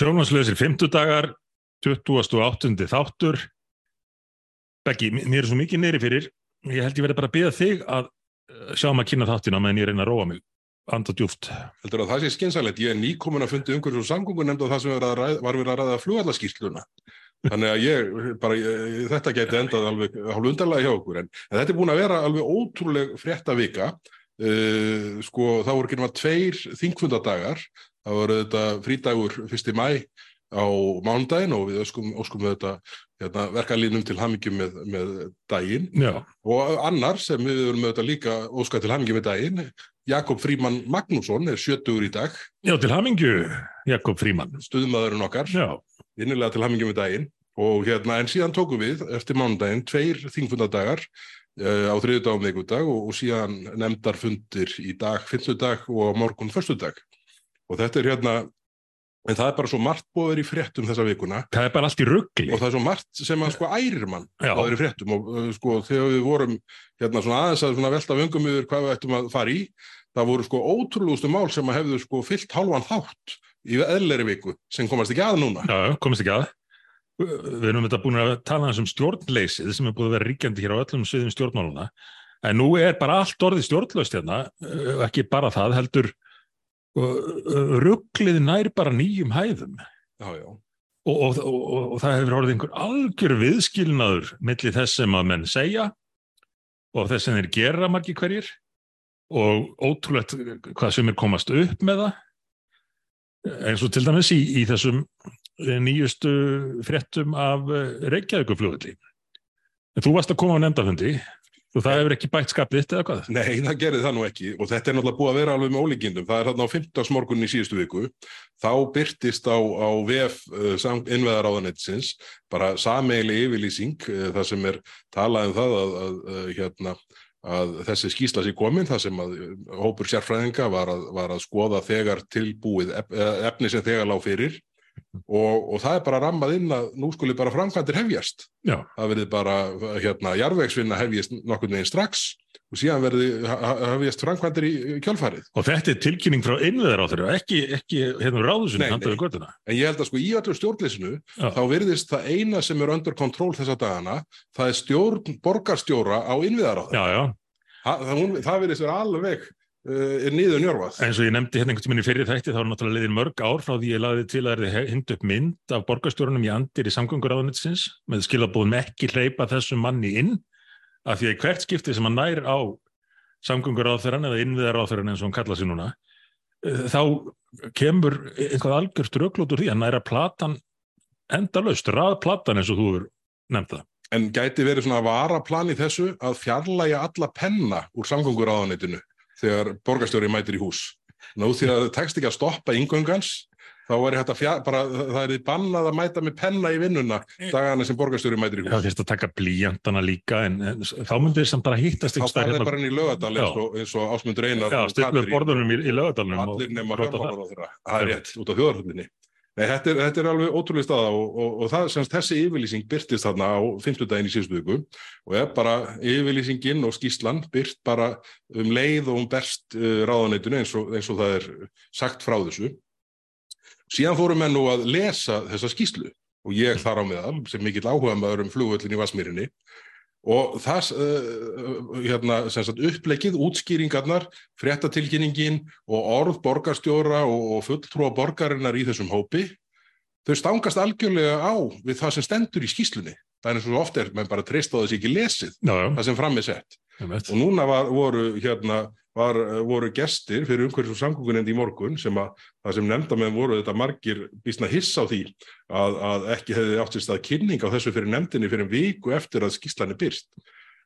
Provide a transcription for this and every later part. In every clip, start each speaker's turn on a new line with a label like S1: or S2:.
S1: Sjónvanslausir 50 dagar, 28. þáttur. Beggi, mér er svo mikið neyri fyrir, ég held ég verði bara að beða þig að eh, sjá maður að kynna þáttina meðan ég reyna að róa mig, anda djúft.
S2: Heldur að það sé skynsalegt, ég er nýkomin að fundi umhverjum og samgöngu nefnd og það sem var, verið að ræða flugallaskýrsluna. Þannig að ég, bara, ég, þetta geti endað alveg hálf undarlega hjá okkur, en, en þetta er búin að vera alveg ótrúleg frétta vika. Uh, sko, það voru ekki náttúrulega tveir þingfundadagar, það voru þetta frídagur 1. mæ á mánudaginn og við óskum, óskum við þetta hérna, verkalínum til hamingjum með, með daginn.
S1: Já,
S2: og annar sem við erum með þetta líka óskað til hamingjum með daginn Jakob Fríman Magnússon er 70 í dag.
S1: Já til hamingju, Jakob Fríman.
S2: stuðmaðurinn okkar, innilega til hamingjum með daginn. Og hérna en síðan tókum við eftir mánudaginn tveir þingfundadagar uh, á þriðu dag og meikudag og, síðan nefndar fundir í dag, fimmtudag og morgun förstudag og þetta er hérna en það er bara svo margt vera í fréttum þessa vikuna
S1: það er bara allt í ruggli.
S2: og það er svo margt sem að sko ærir mann vera í fréttum og uh, sko þegar við vorum hérna svona aðeins að svona velta vöngum yfir hvað við ættum að fara í það voru sko ótrúlustu mál sem að hefðu sko fyllt hálfan þátt í eðleri viku sem komast ekki að núna
S1: Já, komist ekki að. Við erum þetta búin að tala um stjórnleysið sem er búin að vera ríkjandi hér á öllum sviðum stjórnmáluna. En nú er bara allt orðið stjórnlaust hérna, eh, ekki bara það, heldur uh, rugglið nær bara nýjum hæðum.
S2: já, já,
S1: Og, og, og, og það hefur orðið einhver algjör viðskilnaður milli þess sem að menn segja og þess sem þeir gera margir hverjir og ótrúlegt hvað sem er komast upp með það eins og til dæmis í, í þessum eh, nýjustu fréttum af Reykjavíkuflugulli. Þú varst að koma á nefndafundi og það hefur ekki bætt skapið þitt eða hvað?
S2: nei það gerði það nú ekki og þetta er náttúrulega búið að vera alveg með ólíkindum það er hérna á 15. morgun í síðustu viku þá byrtist á, á VF uh, innveðaráðanetsins bara sameigli yfirlýsing uh, það sem er talað um það að, að, að hérna að þessi skýsla sér komin, það sem að hópur sérfræðinga var að, var skoða þegar tilbúið ef, efni sem þegar lág fyrir og, og það er bara rammað inn að nú skuli bara framkvæmdir hefjast.
S1: Já,
S2: Það verði bara hérna jarðvegsvinna hefjast nokkurn veginn strax og síðan verði hefjast framkvæmdir í kjölfarið.
S1: og þetta er tilkynning frá innviðar á þeirra, ekki, ekki hérna ráðusunni handaðu göttuna.
S2: En ég held að sko í öllu stjórnleysinu þá virðist það eina sem er under kontról þessa dagana, það er stjórn borgarstjóra á innviðaráð.
S1: Já, já,
S2: Það, það, það virðist vera alveg er niður njörfað.
S1: eins og ég nefndi hérna einhvern tíminn í fyrir þætti þá er náttúrulega liðin mörg ár frá því ég laði til að það er hend upp mynd af borgarstjórunum í andir í samgönguráðunitsins með skilabúðum ekki hleypa þessum manni inn af því að hvert skipti sem hann nær á samgönguráðferðan eða innviðaráðferðan eins og hann kalla sig núna eh, þá kemur eitthvað algjört röklót úr því að næra platan endalaust, raðplatan eins og þú nefnt það.
S2: En gæti verið svona varaplan í þessu að fjarlæga alla penna úr samgönguráðanetinu þegar borgarstjóri mætir í hús. Nú því að það tekst ekki að stoppa ingöngans, þá er þetta fjár, bara, það er því bannað að mæta með penna í vinnuna dagana sem borgarstjóri mætir í
S1: Það
S2: hús.
S1: fyrst að taka blíjantana líka en, en þá myndir þess að bara hittast
S2: Þá
S1: einhvers staðar
S2: farið
S1: hérna-
S2: bara inn í lögadal eins og, eins og Ásmundur Einar
S1: Já,
S2: og
S1: styrlu
S2: Katrín.
S1: borðunum í, í lögadalunum
S2: allir nema
S1: brota það.
S2: fjármálar á þeirra. Það er rétt, út á þjóðarhundinni. Nei, þetta er, þetta er alveg ótrúlega staða og, og, og það, semst, þessi yfirlýsing byrtist þarna á 50 daginn í síðustu viku og er bara yfirlýsingin og skýslan byrt bara um leið og um berst uh, ráðaneytinu eins og, eins og það er sagt frá þessu. Síðan fórum menn nú að lesa þessa skýslu og ég þar á meðal sem mikill áhuga maður um flugvöllin í Vasmýrinni og það uh, hérna, sagt, upplegið, útskýringarnar fréttatilkynningin og orð borgarstjóra og, og fulltrúa borgarinnar í þessum hópi þau stangast algjörlega á við það sem stendur í skýslunni það er eins og oft er, menn bara treyst á þessi ekki lesið
S1: Já, já,
S2: það sem fram er sett. Og núna var, voru hérna var, voru gestir fyrir umhverfis og samgöngunendi í morgun sem að það sem nefnda með voru þetta margir býstna hiss á því að, að ekki hefði átt sér stað kynning á þessu fyrir nefndinni fyrir en viku eftir að skýslan er byrst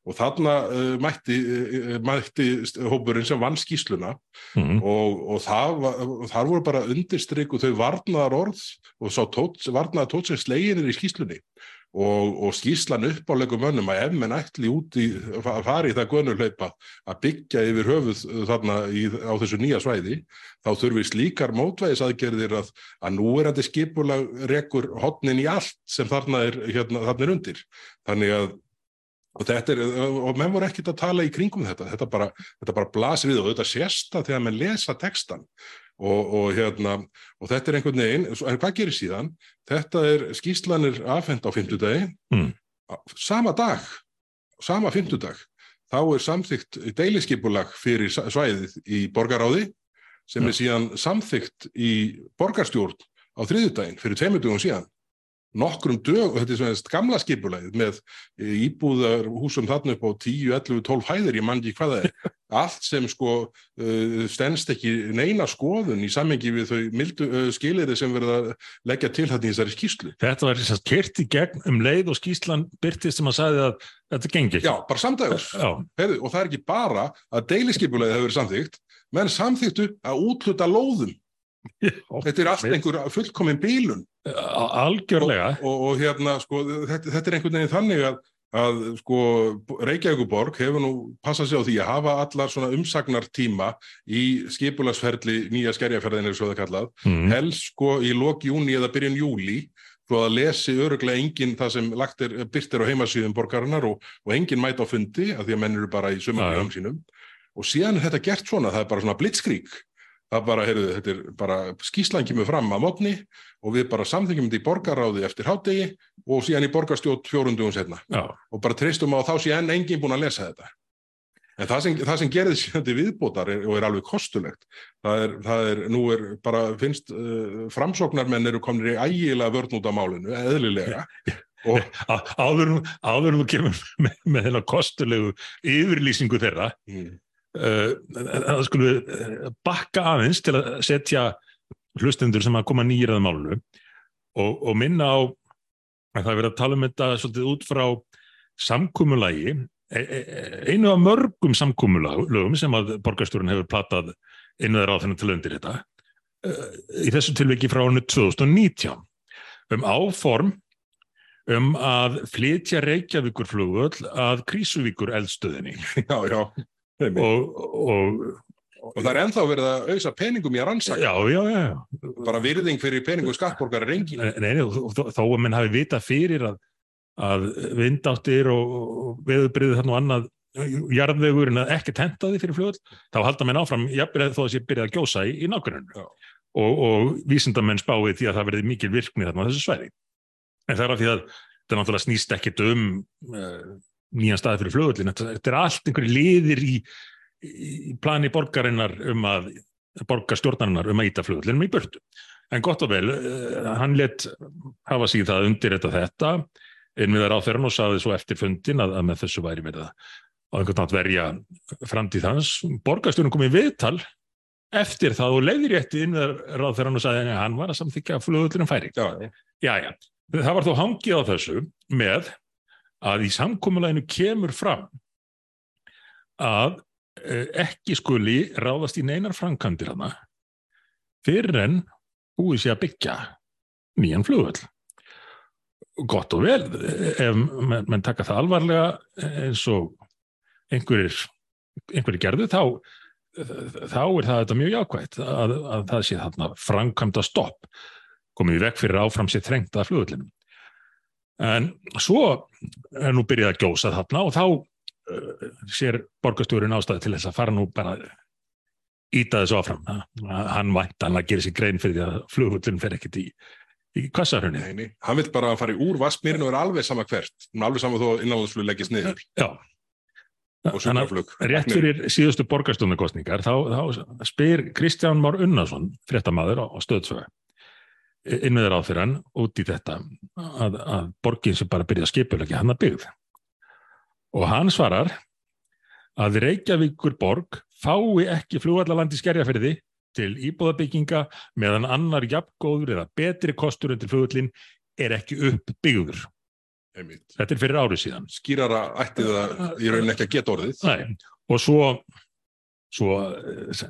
S2: og þarna uh, mætti, uh, mætti hópurinn sem vann skýsluna
S1: Mhm.
S2: og, og það þar voru bara undirstryk og þau varnaðar orð og sá tót, varnaðar tótt sem sleginir í skýslunni og, og skýslan uppálegum mönnum að ef menn ætli út í að fara í það gönuhlaupa að byggja yfir höfuð þarna í, á þessu nýja svæði þá þurfi slíkar mótvægisaðgerðir að, að nú er þetta skipulag rekur hotnin í allt sem þarna er, hérna, þarna er undir. Þannig að og þetta er, og menn voru ekkert að tala í kringum þetta, þetta bara, þetta bara blasir við og þetta sést það þegar menn lesa textan og, og, hérna, og þetta er einhvern veginn, en hvað gerir síðan? Þetta er skýslanir afhend á fymtudagi,
S1: Mm.
S2: sama dag, sama fymtudag, þá er samþygt deiliskipulag fyrir svæðið í borgaráði sem
S1: Já.
S2: er síðan samþygt í borgarstjórn á þriðjudaginn fyrir tveimundugum síðan. Nokkrum dög, þetta er svona gamla skipulagið með íbúðar húsum þarna upp á 10, 11, 12 hæðir, ég man ekki hvað það er. Allt sem sko uh, stendst ekki neina skoðun í samhengi við þau mildu uh, skiliði sem verða að leggja til þetta í þessari skýslu.
S1: Þetta var þess að kert í gegn um leið og skýslan byrtist sem að sagði að þetta gengi ekki.
S2: Já, bara samdægurs. Og það er ekki bara að deiliskipulagið hefur verið samþygt, menn samþyktu að útluta lóðum. Þetta er allt einhver fullkomin bílun.
S1: algjörlega.
S2: Og, og hérna, sko, þetta, þetta er einhvern veginn þannig að, að sko, Reykjavíkuborg hefur nú passað sig á því að hafa allar svona umsagnartíma í skipulagsferli nýja skerjaferðin er svo það kallað,
S1: Mm.
S2: helst sko í lok júni eða byrjun júli svo að lesi öruglega enginn það sem lagt er, byrt er á heimasíðum borgarinnar og, og enginn mæta á fundi af því að menn eru bara í
S1: Já,
S2: sömurlegum sínum og síðan er þetta gert svona, það er bara svona blitzkrík það bara, heyrðu, þetta er bara skýslan kemur fram að mótni og við bara samþykjum þetta í borgaráði eftir hádegi og síðan í borgarstjótt fjórundugum setna
S1: Já,
S2: og bara treystum á þá enn enginn búin að lesa þetta. En það sem, það sem gerði síðan til viðbótar er, og er alveg kostulegt það er, það er, nú er bara finnst uh, framsóknarmenn eru komnir í ægilega vörn út af málinu, eðlilega. Og
S1: Á- áður kemur með, með þennan kostulegu yfirlýsingu þeirra
S2: mm,
S1: það skulum við uh, bakka aðeins til að setja hlustendur sem að koma nýjir að málunu og, og minna á að það er verið að tala um þetta svolítið út frá samkúmulagi e, e, einu af mörgum samkúmulagum sem að borgarstjórun hefur platað einu þeirra á þennan til undir þetta uh, í þessu tilviki frá árinu 2019 um áform um að flytja Reykjavíkur flugvöll að Krísuvíkur eldstöðinni.
S2: Já, já og,
S1: og, og
S2: það er ennþá verið að auðsa peningum í að rannsaka.
S1: Já, já, já,
S2: bara virðing fyrir peningum skattborgar er engin.
S1: Nei, nei, þó að menn hafi vita fyrir að, að vindáttir og, og veðubriðið þarna og annað jarðvegur en að ekki tenta því fyrir fljóðl, þá halda menn áfram jafnir þó að sé byrjað að gjósa í, í nákvæmunu
S2: Já.
S1: og, og vísindamenn spáið því að það verði mikil virkni þarna á þessu svæði. En það er af því að þetta náttúrulega snýst ekkit um uh, nýjan staði fyrir fljóðlin, þetta, er allt einhverju liðir í, í plani borgarinnar um að borgarstjórnarinnar um að íta fljóðlinum í burtu. En gott og vel, uh, hann let hafa sig það undir þetta þetta innviðar á þeirra og saði svo eftir fundin að, að með þessu væri verið að á einhvern nátt verja framtíð hans. Borgarstjórnum kom í viðtal eftir það og leiðir rétti innviðar ráð þeirra og saði að hann var að samþykja fljóðlunum færi.
S2: já,
S1: Já, já. Það var þó hangið á þessu með að í samkomuleginu kemur fram að eh, ekki skuli ráðast í neinar framkvæmdir hana fyrir en búið sér að byggja nýjan flugvöll. Gott og vel, ef menn, menn taka það alvarlega eins og einhverjir, einhverjir gerðu, þá, þá er það þetta mjög jákvægt að, að það sé þarna framkvæmda stopp, komið í vekk fyrir áfram sér þrengt að flugvöllinu. En svo er nú byrjað að gjósa þarna og þá uh, sér borgarstjórin ástæði til þess að fara nú bara íta þessu áfram. Að Hann vænt að gera sér grein fyrir því að flugvöllin fer ekkert í, í kvassarhunni.
S2: nei, nei. hann vil bara fara úr vassmýrin og er alveg sama hvert alveg sama þó innanlandsflug leggist niður
S1: Já, Þannig að rétt fyrir síðustu borgarstjónarkostningar þá, þá spyr Kristján Már Unnarsson, fréttamaður á, á stöðsögu, innviður á fyrir hann út í þetta að, að borgin sem bara byrja að skipulegja hann að byggð. Og hann svarar að Reykjavíkur borg fái ekki flugvallalandi skerjafyrði til íbúðabygginga meðan annar jafngóður eða betri kostur undir flugvallin er ekki uppbyggður. Þetta er fyrir árið síðan.
S2: skýrara ætti það í rauninni ekki að geta orðið
S1: Nei, og svo, svo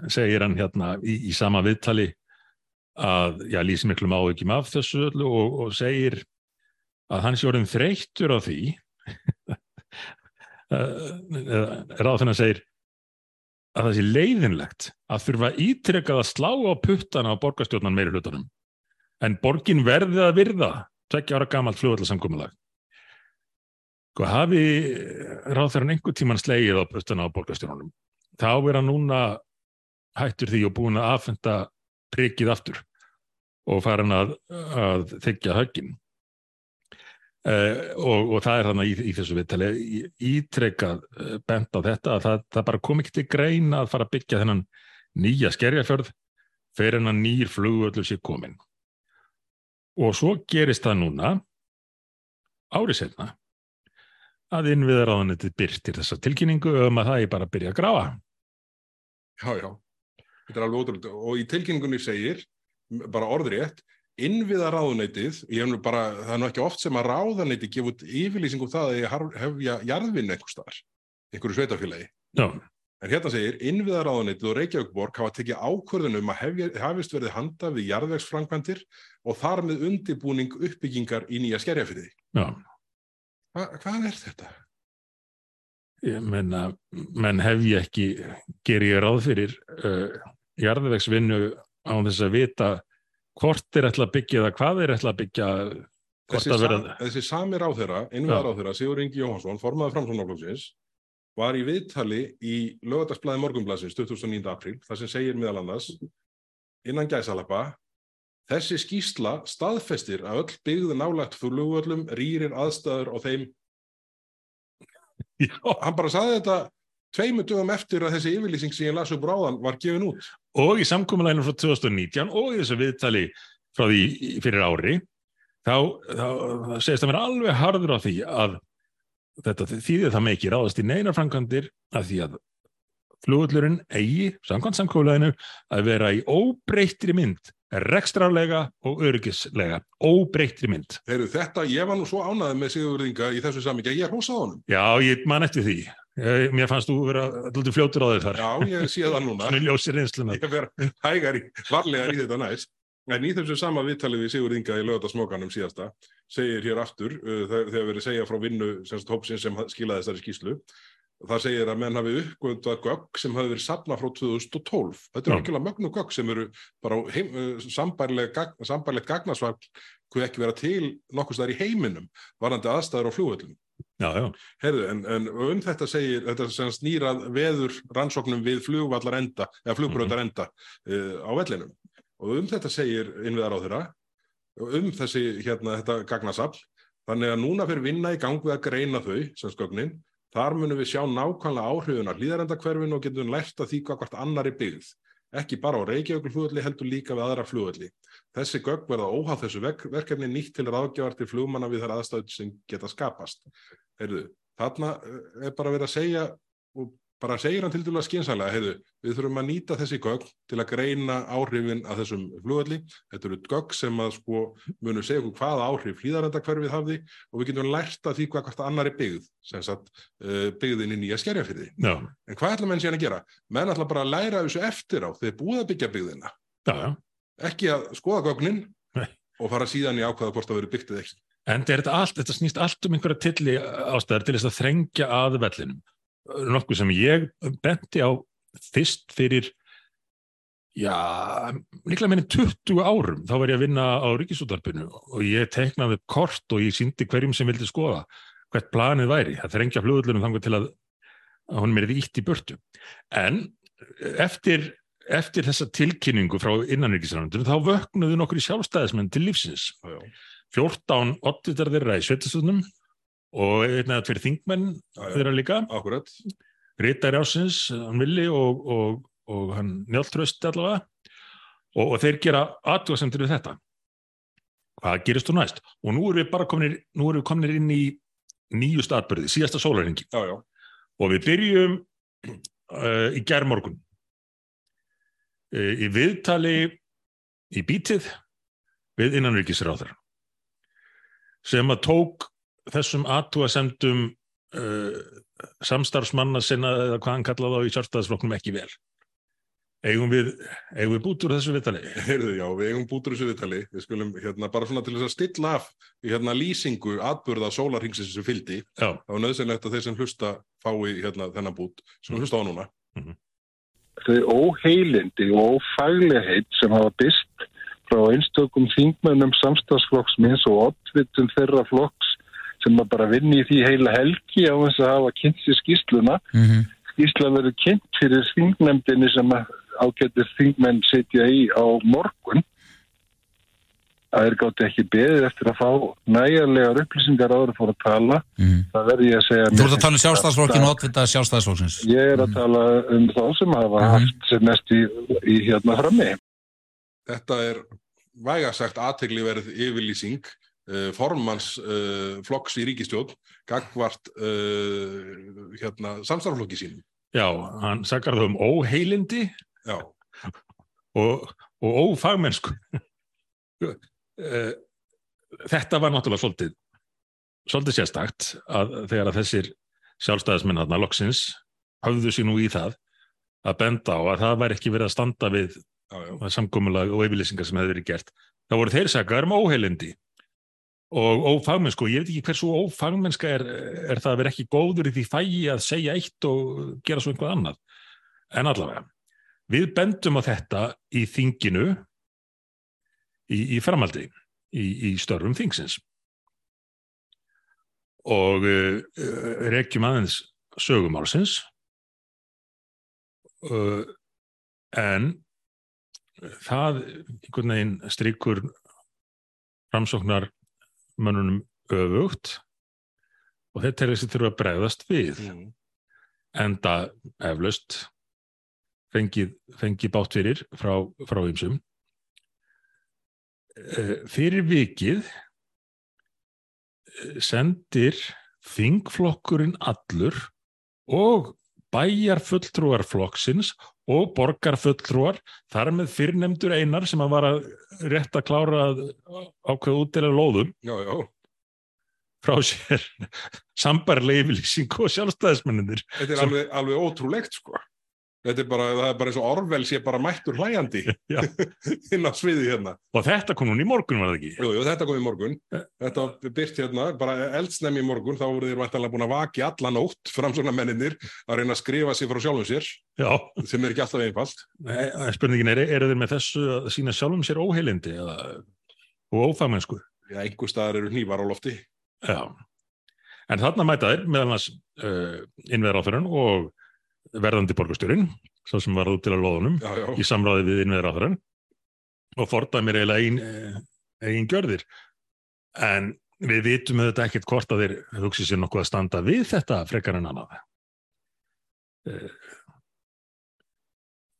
S1: segir hann hérna í, í sama viðtali að, já, lýsi miklum áhyggjum af þessu öllu og, og segir að hann sé orðin þreyttur á því. Ráð þannig að segir að það sé leiðinlegt að þurfa ítrekkað að slá á puttana á borgarstjórnan meiri hlutunum en borgin verði að virða tvekja ára gamalt flugvallarsamkomulag Sko hafi ráðherran einhver tíman slegið á puttana á borgarstjórnunum, þá er hann núna hættur því og búin að aðfenda prikið aftur og farin að, að þykja höggin. Uh, og, og það er þannig í, í þessu viðtali. Ítrekkað uh, bent á þetta að það, það bara kom ekki til greina að fara að byggja þennan nýja skerjafjörð fyrir hennan nýjir flugvöldur sér komin og svo gerist það núna árið setna að innviðar á hann þetta byrtir þessa tilkynningu um að það er bara að byrja að grafa.
S2: Já, já, þetta er alveg ótrúlega og í tilkynningunni segir bara orðrétt innviða ráðuneytið, ég hef nú bara, það er nú ekki oft sem að ráðuneytið gefa út yfirlýsingum það að ég hefja jarðvinna einhver staðar, einhverju sveitafélagi.
S1: Já.
S2: En hérna segir, innviða ráðuneytið og Reykjavíkborg hafa tekið ákvörðunum að hefja, hafist verið handa við jarðvegsfrangvandir og þar með undibúning uppbyggingar í nýja skerjafyrði.
S1: Já.
S2: Hva, hvað er þetta?
S1: Ég menna, menn hef ég ekki, ger ég ráð fyrir uh, jarðvegsvinnu á þess að vita hvort er ætla að byggja eða hvað er ætla að byggja
S2: þessi, vera... sa þessi sami ráþeira, innviðar ráþeira Sigur Ingi Jóhansson, formaður framsónaflóksins var í viðtali í lögadagsblæði morgunblæsins 2009. apríl þar sem segir meðal annars innan gæsalappa þessi skýsla staðfestir að öll byggðu nálægt flugvöllum rýrir aðstæður og þeim Já. hann bara saði þetta tveimu dögum eftir að þessi yfirlýsing sem ég las upp ráðan var gefin út.
S1: Og í samkominleginu frá 2019 og í þessu viðtali frá því fyrir ári, þá, þá segist það mér alveg harður á því að þetta þýðir það með ekki ráðast í neina framkvæmdir að því að flugullurinn eigi, samkvæmt samkominleginu, að vera í óbreyttri mynd rekstrarlega og öryggislega óbreyttri mynd.
S2: Heru, þetta, ég var nú svo ánaðið með Sigurðinga í þessu samíkja, ég er hósað honum.
S1: Já, ég man eftir því Ég, mér fannst þú vera alltaf fljótur á þig þar.
S2: Já, ég sé það núna.
S1: Svona ljósir einsluna.
S2: Ég verð hægar í, varlegar í þetta næst. En í þessu sama viðtalið við Sigur Inga í lögadagsmókanum síðasta segir hér aftur, uh, þegar verið segja frá vinnu semst hópsinn sem skilaði þessari skýslu, það segir að menn hafi uppgöndað gögg sem hafi verið sapna frá 2012. Þetta er algjörlega mögnu gögg sem eru bara heim, uh, sambærlegt gagnasvall hvað ekki vera til nokkuð stær í heiminum varandi aðstæður á fljóðvöldum.
S1: Já, já.
S2: Herðu, en, en um þetta segir, þetta sem snýrað veður rannsóknum við flugvallar enda, eða mhm. enda mm -hmm. uh, á vellinum. Og um þetta segir innviðar á þeirra, um þessi, hérna, þetta gagnasafl, þannig að núna fyrir vinna í gang við að greina þau, sem skognin, þar munum við sjá nákvæmlega áhrifuna hlýðarendakverfin og getum lært að því hvað hvert annar er byggð. Ekki bara á Reykjavík flugvalli, heldur líka við aðra flugvalli. Þessi gögg verða óháð þessu verkefni nýtt til ráðgjafar til flugmanna við þar aðstöð sem geta skapast heyrðu, þarna eh, er bara verið að segja og bara segir hann til dæla skynsalega, heyrðu, við þurfum að nýta þessi gögg til að greina áhrifin að þessum flugvelli, þetta eru gögg sem að sko munum segja okkur hvaða áhrif hlýðarendakverfið hafði og við getum lært að því hvað hvert annar er byggð, sem sagt uh, byggðin í nýja skerjafyrði.
S1: Já.
S2: En hvað ætla menn síðan að gera? Menn ætla bara að læra þessu eftir á þegar búið að byggja byggðina.
S1: Já, já.
S2: Ekki að skoða gögnin og fara síðan í ákvaða hvort það verið byggt eða ekki.
S1: En þetta, allt, þetta snýst allt um einhverja tilli ástæðar til þess að þrengja að vellinum. Nokkuð sem ég benti á fyrst fyrir, já, líklega minni 20 árum. Þá var ég að vinna á Ríkisútarpinu og ég teknaði kort og ég síndi hverjum sem vildi skoða hvert planið væri. Það þrengja flugvöldunum þangar til að, að hún er ítt í börtu. En eftir, eftir þessa tilkynningu frá innanriksrandunum þá vöknuðu nokkur í sjálfstæðismenn til lífsins. Já, já 14 ottitar þeirra í sveitastöðnum og einn eða tveir þingmenn þeirra líka.
S2: Akkurat.
S1: Rítar Jásins, hann Vili og, og, og hann Njáltröst allavega og, og þeir gera aðtjóðsendur við þetta. Hvað gerist þú næst? Og nú erum við bara kominir, nú erum við kominir inn í nýju staðbörði, síðasta sólaringi.
S2: Já, já.
S1: Og við byrjum uh, í gerðmorgun. Uh, í viðtali í bítið við innanrikisráður sem að tók þessum aðtúasemdum uh, samstarfsmanna sinna eða hvað hann kallaði á í sjálfstæðisflokknum ekki vel. Eigum við, eigum við bútur þessu viðtali?
S2: Heyrðu, já, við eigum bútur þessu viðtali. Við skulum hérna bara svona til þess að stilla af hérna lýsingu atbyrða sólarhingsins sem fyldi.
S1: Já.
S2: Það var nöðsynlegt að þeir sem hlusta fái hérna þennan bút sem hlusta á núna. Mm -hmm.
S3: Þau óheilindi og ófaglegheit sem hafa byrst frá einstökum þingmennum samstagsflokks minns og oddvitum þeirra flokks sem að bara vinni í því heila helgi á þess að hafa kynnt sér skýsluna. Mm -hmm. Skýsla verið kynnt fyrir þingnefndinni sem ágættir þingmenn sitja í á morgun að þeir gátti ekki beðið eftir að fá næjarlegar upplýsingar áður að fóra að tala
S4: Mm.
S3: það verði ég að segja
S4: Þú ert að tala um sjálfstæðsflokkin og oddvita sjálfstæðsflokksins.
S3: ég er að tala um þá sem hafa
S4: Mhm.
S3: haft sem mest í, í hérna frammi
S2: Þetta er vægasagt aðtegliverð yfirlýsing uh, formans uh, flokks í ríkistjórn gagvart uh, hérna, samstarflokki sínum.
S1: Já, hann sakar þau um óheilindi
S2: Já,
S1: og, og ófagmennsku. Eh, Þetta var náttúrulega svolítið, svolítið sérstakt að þegar að þessir sjálfstæðismenn þarna loksins höfðu sér nú í það að benda á að það væri ekki verið að standa við samkomulag og yfirlýsingar sem hefur verið gert. Það voru þeir sakar um óheilindi og ófagmennsku. Ég veit ekki hversu ófagmennska er, er það að vera ekki góður í því fægi að segja eitt og gera svo einhvað annað. En allavega, við bendum á þetta í þinginu í, í framaldi, í, í störfum þingsins. Og uh, rekjum aðeins sögumálsins uh, en það einhvern veginn stríkur framsóknar mönnunum öfugt og þeir telja sér þurfa að bregðast við
S2: Mm.
S1: enda eflaust fengið, fengið bátt fyrir frá, frá ymsum. Fyrir vikið eh, sendir þingflokkurinn allur og bæjarfulltrúar flokksins og borgarfulltrúar, þar með fyrrnemdur einar sem að var að rétt að klára að ákveða útdelega lóðum
S2: Já, já.
S1: frá sér sambarlega yfirlýsing og sjálfstæðismenninir.
S2: Þetta er
S1: Sem-
S2: alveg, alveg ótrúlegt, sko. Þetta er bara, það er bara eins og Orwell sé bara mættur hlæjandi inn á sviði hérna.
S1: Og þetta kom hún í morgun, var það ekki?
S2: Jú, jú, þetta kom í morgun. Þetta var byrt hérna, bara eldsnemi í morgun, þá voru þeir vantanlega búin að vaki alla nótt fram svona menninir að reyna að skrifa sig frá sjálfum sér,
S1: Já.
S2: sem er ekki alltaf einfalt.
S1: Nei, Spurningin er, eru þeir með þessu að sína sjálfum sér óheilindi eða, og ófagmennsku?
S2: Já, einhver staðar eru hnívar á lofti.
S1: Já. En þarna mæta þeir meðal verðandi borgastjórin, svo sem var út til að loðunum
S2: Já, já.
S1: í samráði við innveðráþurinn og fordæmir eiginlega ein, eh, gjörðir. En við vitum auðvitað ekkert hvort að þeir hugsi sér nokkuð að standa við þetta frekar en annað. Eh,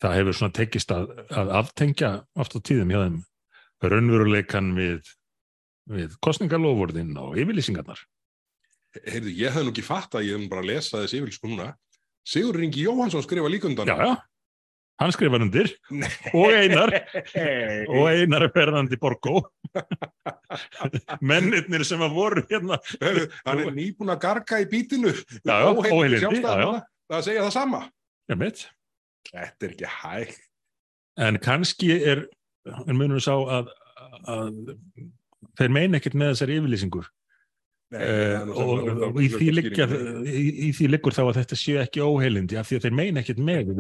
S1: Það hefur svona tekist að, að aftengja oft á tíðum hjá þeim raunveruleikan við, við kostningalofurðin og yfirlýsingarnar.
S2: Heyrðu, ég hef nú ekki fatt að ég hef bara að lesa þessi yfirlýsingu núna. Sigur Ringi Jóhansson skrifa líka undan.
S1: Já, já, hann skrifar undir
S2: Nei.
S1: og einar og einar er ferðandi Borgó. Mennirnir sem að voru hérna.
S2: Hann er nýbúin að garga í bítinu.
S1: Já, já, óheilindi.
S2: Það að segja það sama.
S1: Já, mitt.
S2: Þetta er ekki hægt.
S1: En kannski er, en munum við sá að, að þeir meina ekkert með þessari yfirlýsingur.
S2: Nei, nú
S1: og, og í, því liggja, í, í því liggur þá að þetta séu ekki óheilindi af því að þeir meina ekkert með.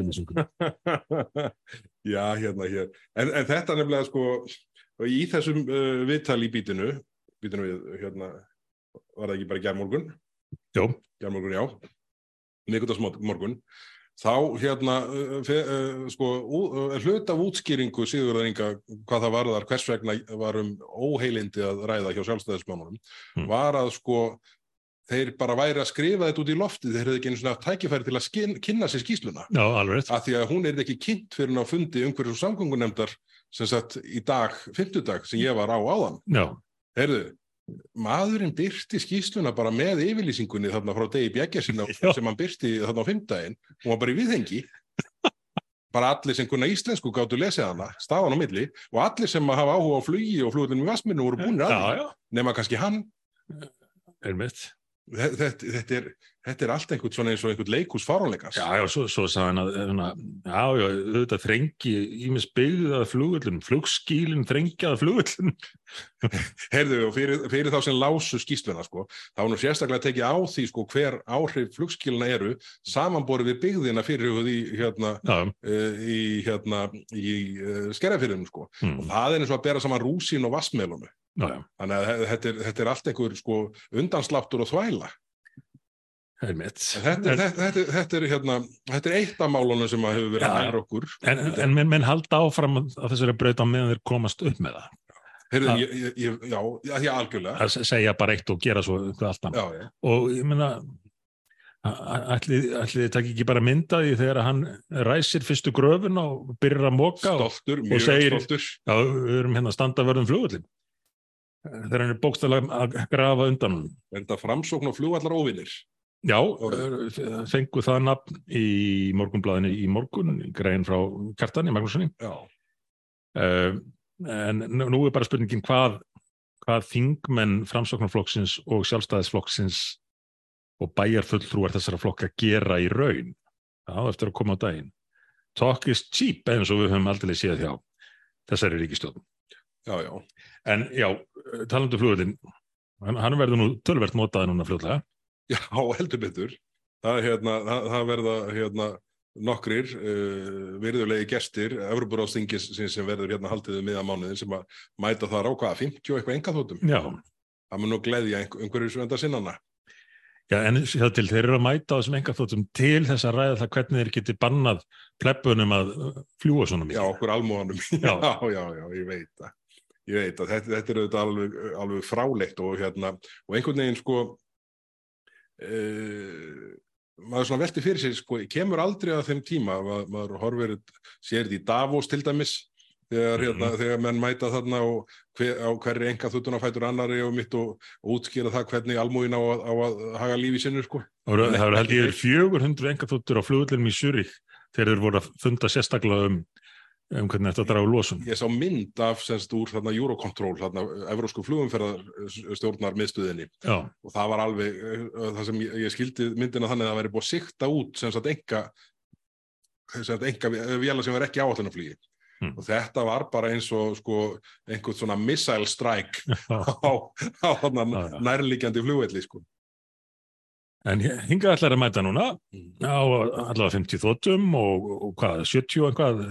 S2: Já, hérna, hér. En, en þetta nefnilega sko, í þessum uh, viðtali í bítinu, bítinu við, hérna, var það ekki bara gerðmorgun?
S1: Jó,
S2: Gerðmorgun, já. Mikuldagsmorgun. Þá, hérna, uh, fe, uh, sko, uh, hlut af útskýringu Sigurðar Inga, hvað það varðar, hvers vegna var um óheilindi að ræða hjá sjálfstæðismánunum,
S1: Mm.
S2: var að sko, þeir bara væri að skrifa þetta út í loftið, þeir hefði ekki einu svona tækifæri til að skin, kynna sér skýsluna
S1: rétt.
S2: að því að hún er ekki kynnt fyrir á fundi umhverjus og samgöngunemndar sem sagt í dag, fymtudag, sem ég var á áðan.
S1: Já,
S2: Heyrðu, maðurinn byrti skýsluna bara með yfirlýsingunni þarna frá degi bjeggjarsina
S1: Já.
S2: sem hann byrti þarna á fimmdaginn, hún var bara í viðhengi. Bara allir sem kunna íslensku gáttu lesið hana, stafan á milli og allir sem hafa áhuga á flugi og flugullinu í Vassminu voru búinir að því, nema kannski hann.
S1: er mitt.
S2: Þetta, þetta, þetta, er, þetta er allt einhvern svona eins og einhvern leikús fáránleikans.
S1: Já, já, svo, svo sagði hann að, hana, já, já, auðvitað þrengi ímis byggðið að flugullun, flugskílinn þrengi að flugullun.
S2: Heyrðu, og fyrir, fyrir þá sem lásu skýsluna, sko, þá er nú sérstaklega tekið á því, sko, hver áhrif flugskiluna eru samanborið við byggðina fyrir í, hérna, uh, í, hérna, í uh, skerjafyrðinu, sko. Og
S1: mm,
S2: það er eins og að bera saman rúsín og vassmelunu. Þannig að þe- þetta er, þetta er allt einhver, sko, undansláttur og þvæla. Þetta, þetta, þetta, þetta, er, hérna, þetta er eitt af málunum sem að hefur verið
S1: Já.
S2: nær okkur.
S1: En, en menn, menn halda áfram að þessari braut á meðan þeir komast upp með það.
S2: Heyrðu, ég, ég, ég, já, já, algjörlega.
S1: Að se- segja bara eitt og gera svo eitthvað allt annað.
S2: Já, já.
S1: Og ég meina, ætli, ætli þið takk ekki bara mynda því þegar hann ræsir fyrstu gröfun og byrjar að móka og
S2: mjög
S1: segir-
S2: stoltur.
S1: já, við erum hérna að standa vörðum flugullin. Þegar hann er bókstæðlega að grafa undan hann.
S2: Þetta framsókn og flugvallar óvinnir?
S1: Já, eh, fengu það nafn í morgunblæðinu í morgun, grein frá Kjartani Magnúsinni.
S2: Já.
S1: Uh, en nú er bara spurningin hvað, hvað þingmenn framsóknarflokksins og sjálfstæðisflokksins og bæjarfulltrúar þessara flokka gera í raun. Það á eftir að koma á daginn. Talk is cheap eins og við höfum aldrei séð hjá þessari ríkistjóðum.
S2: Já, já.
S1: En já, talandu flugurinn, hann, hann verður nú tölvert notaði núna fljóðlega.
S2: Já, heldur betur. Það, hérna, það, það verða hérna, nokkrir uh, virðulegi gestir Evropuráðstingis sem verður hérna haldið um miðan mánuðin sem að mæta þar á hvaða 50 og eitthvað engaþótum.
S1: Já,
S2: Það mun nú einhver, einhverju svenda sinnana.
S1: Já, en sjá til, þeir eru að mæta á þessum engaþóttum til þess að ræða það hvernig þeir geti bannað plebbunum að fljúa svona
S2: Já,
S1: mikið.
S2: okkur almóðanum.
S1: Já.
S2: já, já, já, ég veit það. Ég veit að þetta, þetta er auðvitað alveg, alveg fráleitt og hérna, og einhvern veginn sko, uh, maður svona velti fyrir sig, sko, kemur aldrei að þeim tíma, maður, maður horfir, sér þetta í Davos til dæmis, þegar, hérna, þegar menn mæta þarna og hver, á hverri enga þuttuna fætur annari og mitt og, og útskýra það hvernig almúin á, á að haga lífi sinni, sko.
S1: Það voru held ég 400 engaþóttur á flugullinum í Zurich þegar þeir voru að funda sérstaklega um, um hvernig þetta draga úr losun.
S2: Ég sá mynd af semst úr þarna Eurocontrol, þarna Evrósku flugumferðarstjórnar miðstöðinni.
S1: Já,
S2: og það var alveg, uh, það sem ég, ég skildi myndina þannig að það væri búið að sikta út sem sagt enga sem sagt enga vélar sem var ekki áallunaflugi
S1: Hmm.
S2: og þetta var bara eins og sko einhvern svona missile strike á, á þarna nærliggjandi flugvelli sko.
S1: En hingað ætlar að mæta núna á allavega 50 þóttum og, og hvað, 70 og eitthvað